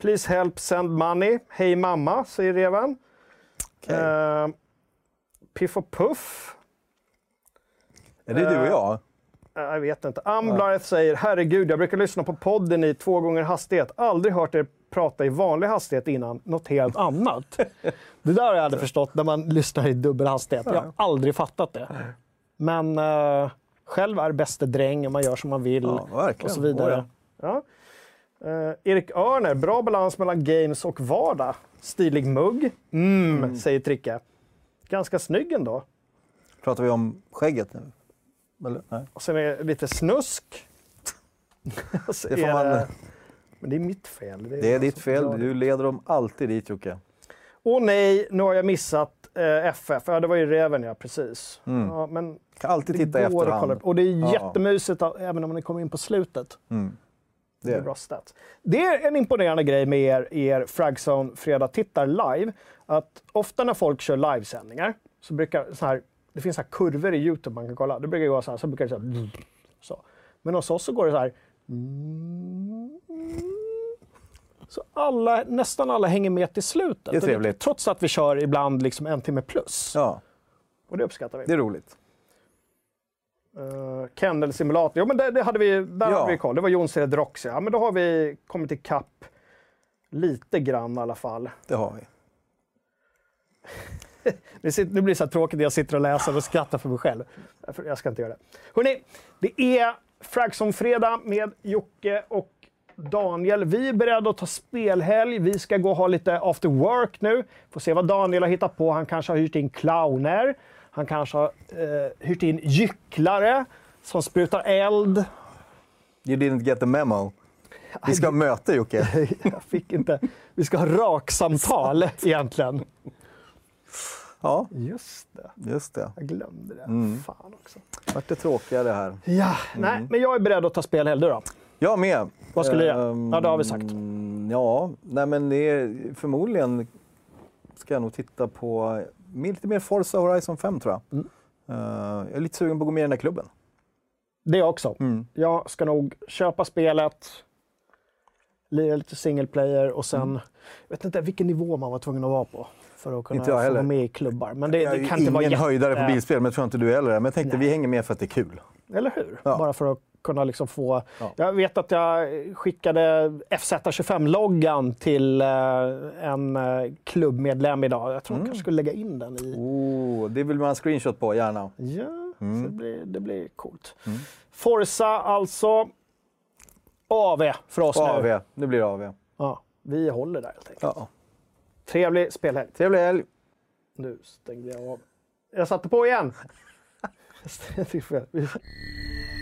Please help send money. Hej mamma, säger Revan. Okej. Eh, Piff och Puff. Är det du och jag? Eh, Jag vet inte. Amblareth säger herregud, jag brukar lyssna på podden i två gånger hastighet. Aldrig hört er prata i vanlig hastighet innan. Något helt annat. det där har jag aldrig förstått när man lyssnar i dubbel hastighet. Jag har aldrig fattat det. Men eh, själv är bäste dräng och man gör som man vill. Ja, och så vidare. Ja. Eh, Erik Örner, bra balans mellan games och vardag. Stilig mugg. Mm, säger Tricke. Ganska snygg ändå. Pratar vi om skägget nu? Eller? Nej. Och sen är det lite snusk. Och Det är man- det Men det är mitt fel. Det är ditt alltså- fel. Ja, Du leder dem alltid dit Jocke. Åh nej, nu har jag missat eh, FF. Ja, det var ju Reven ja, precis. Ja, men Kan alltid titta i det efterhand. kolla. Och det är Ja. jättemysigt även om ni kommer in på slutet. Mm. Det är Det. Det är en imponerande grej med er, er Fragzone Fredag-tittar live. Att ofta när folk kör livesändningar så brukar så här, det finns så här kurvor i Youtube man kan kolla. Det brukar gå så här, så brukar det så här, så. Men hos oss så går det så här. Så alla, nästan alla hänger med till slutet. Det är trevligt. Trots att vi kör ibland liksom en timme plus. Ja, Och det uppskattar vi. det är roligt. Uh, Kennel Simulator, jo men det, det hade vi, där Ja. hade vi koll. Det var Jonsered Roxy. Ja men då har vi kommit ikapp lite grann i alla fall. Det har vi. Nu blir det så tråkigt jag sitter och läser och skrattar för mig själv. Jag ska inte göra det. Hörrni, det är Fragson-fredag med Jocke och Daniel. Vi är beredda att ta spelhelg. Vi ska gå och ha lite after work nu. Får se vad Daniel har hittat på. Han kanske har hyrt in clowner. Han kanske har eh, hyrt in gycklare som sprutar eld. You didn't get the memo. Vi ska ha möte Jocke. Jag fick inte. Vi ska ha raksamtal egentligen. Ja, Just det. just det. Jag glömde det. Fan också. Vart det tråkigare här. Ja, nej, men jag är beredd att ta spelhelg du då. Jag med. Vad skulle du? Ehm, Ja, det har vi sagt. Ja, nej men det är, förmodligen ska jag nog titta på lite mer Forza Horizon 5 tror jag. Mm. Eh, jag är lite sugen på att gå med i den här klubben. Det jag också. Mm. Jag ska nog köpa spelet, lira lite single player och sen... Mm. Jag vet inte vilken nivå man var tvungen att vara på för att kunna Inte få vara med i klubbar. Men det, det kan inte vara ingen höjdare på bilspel, men jag tror inte du heller. Men jag tänkte Nej. vi hänger med för att det är kul. Eller hur? Ja. Bara för att kunna liksom få... Ja. Jag vet att jag skickade FZ25-loggan till eh, en eh, klubbmedlem idag. Jag tror Mm. jag kanske skulle lägga in den i... Oh, det vill man ha en screenshot på, gärna. Ja, Mm. så det, blir, det blir coolt. Forza alltså. AV för oss nu. AV, nu blir det AV. Ja, vi håller där helt enkelt. Ja. Trevlig spelhelg. Trevlig helg. Nu stängde jag av. Jag satte på igen.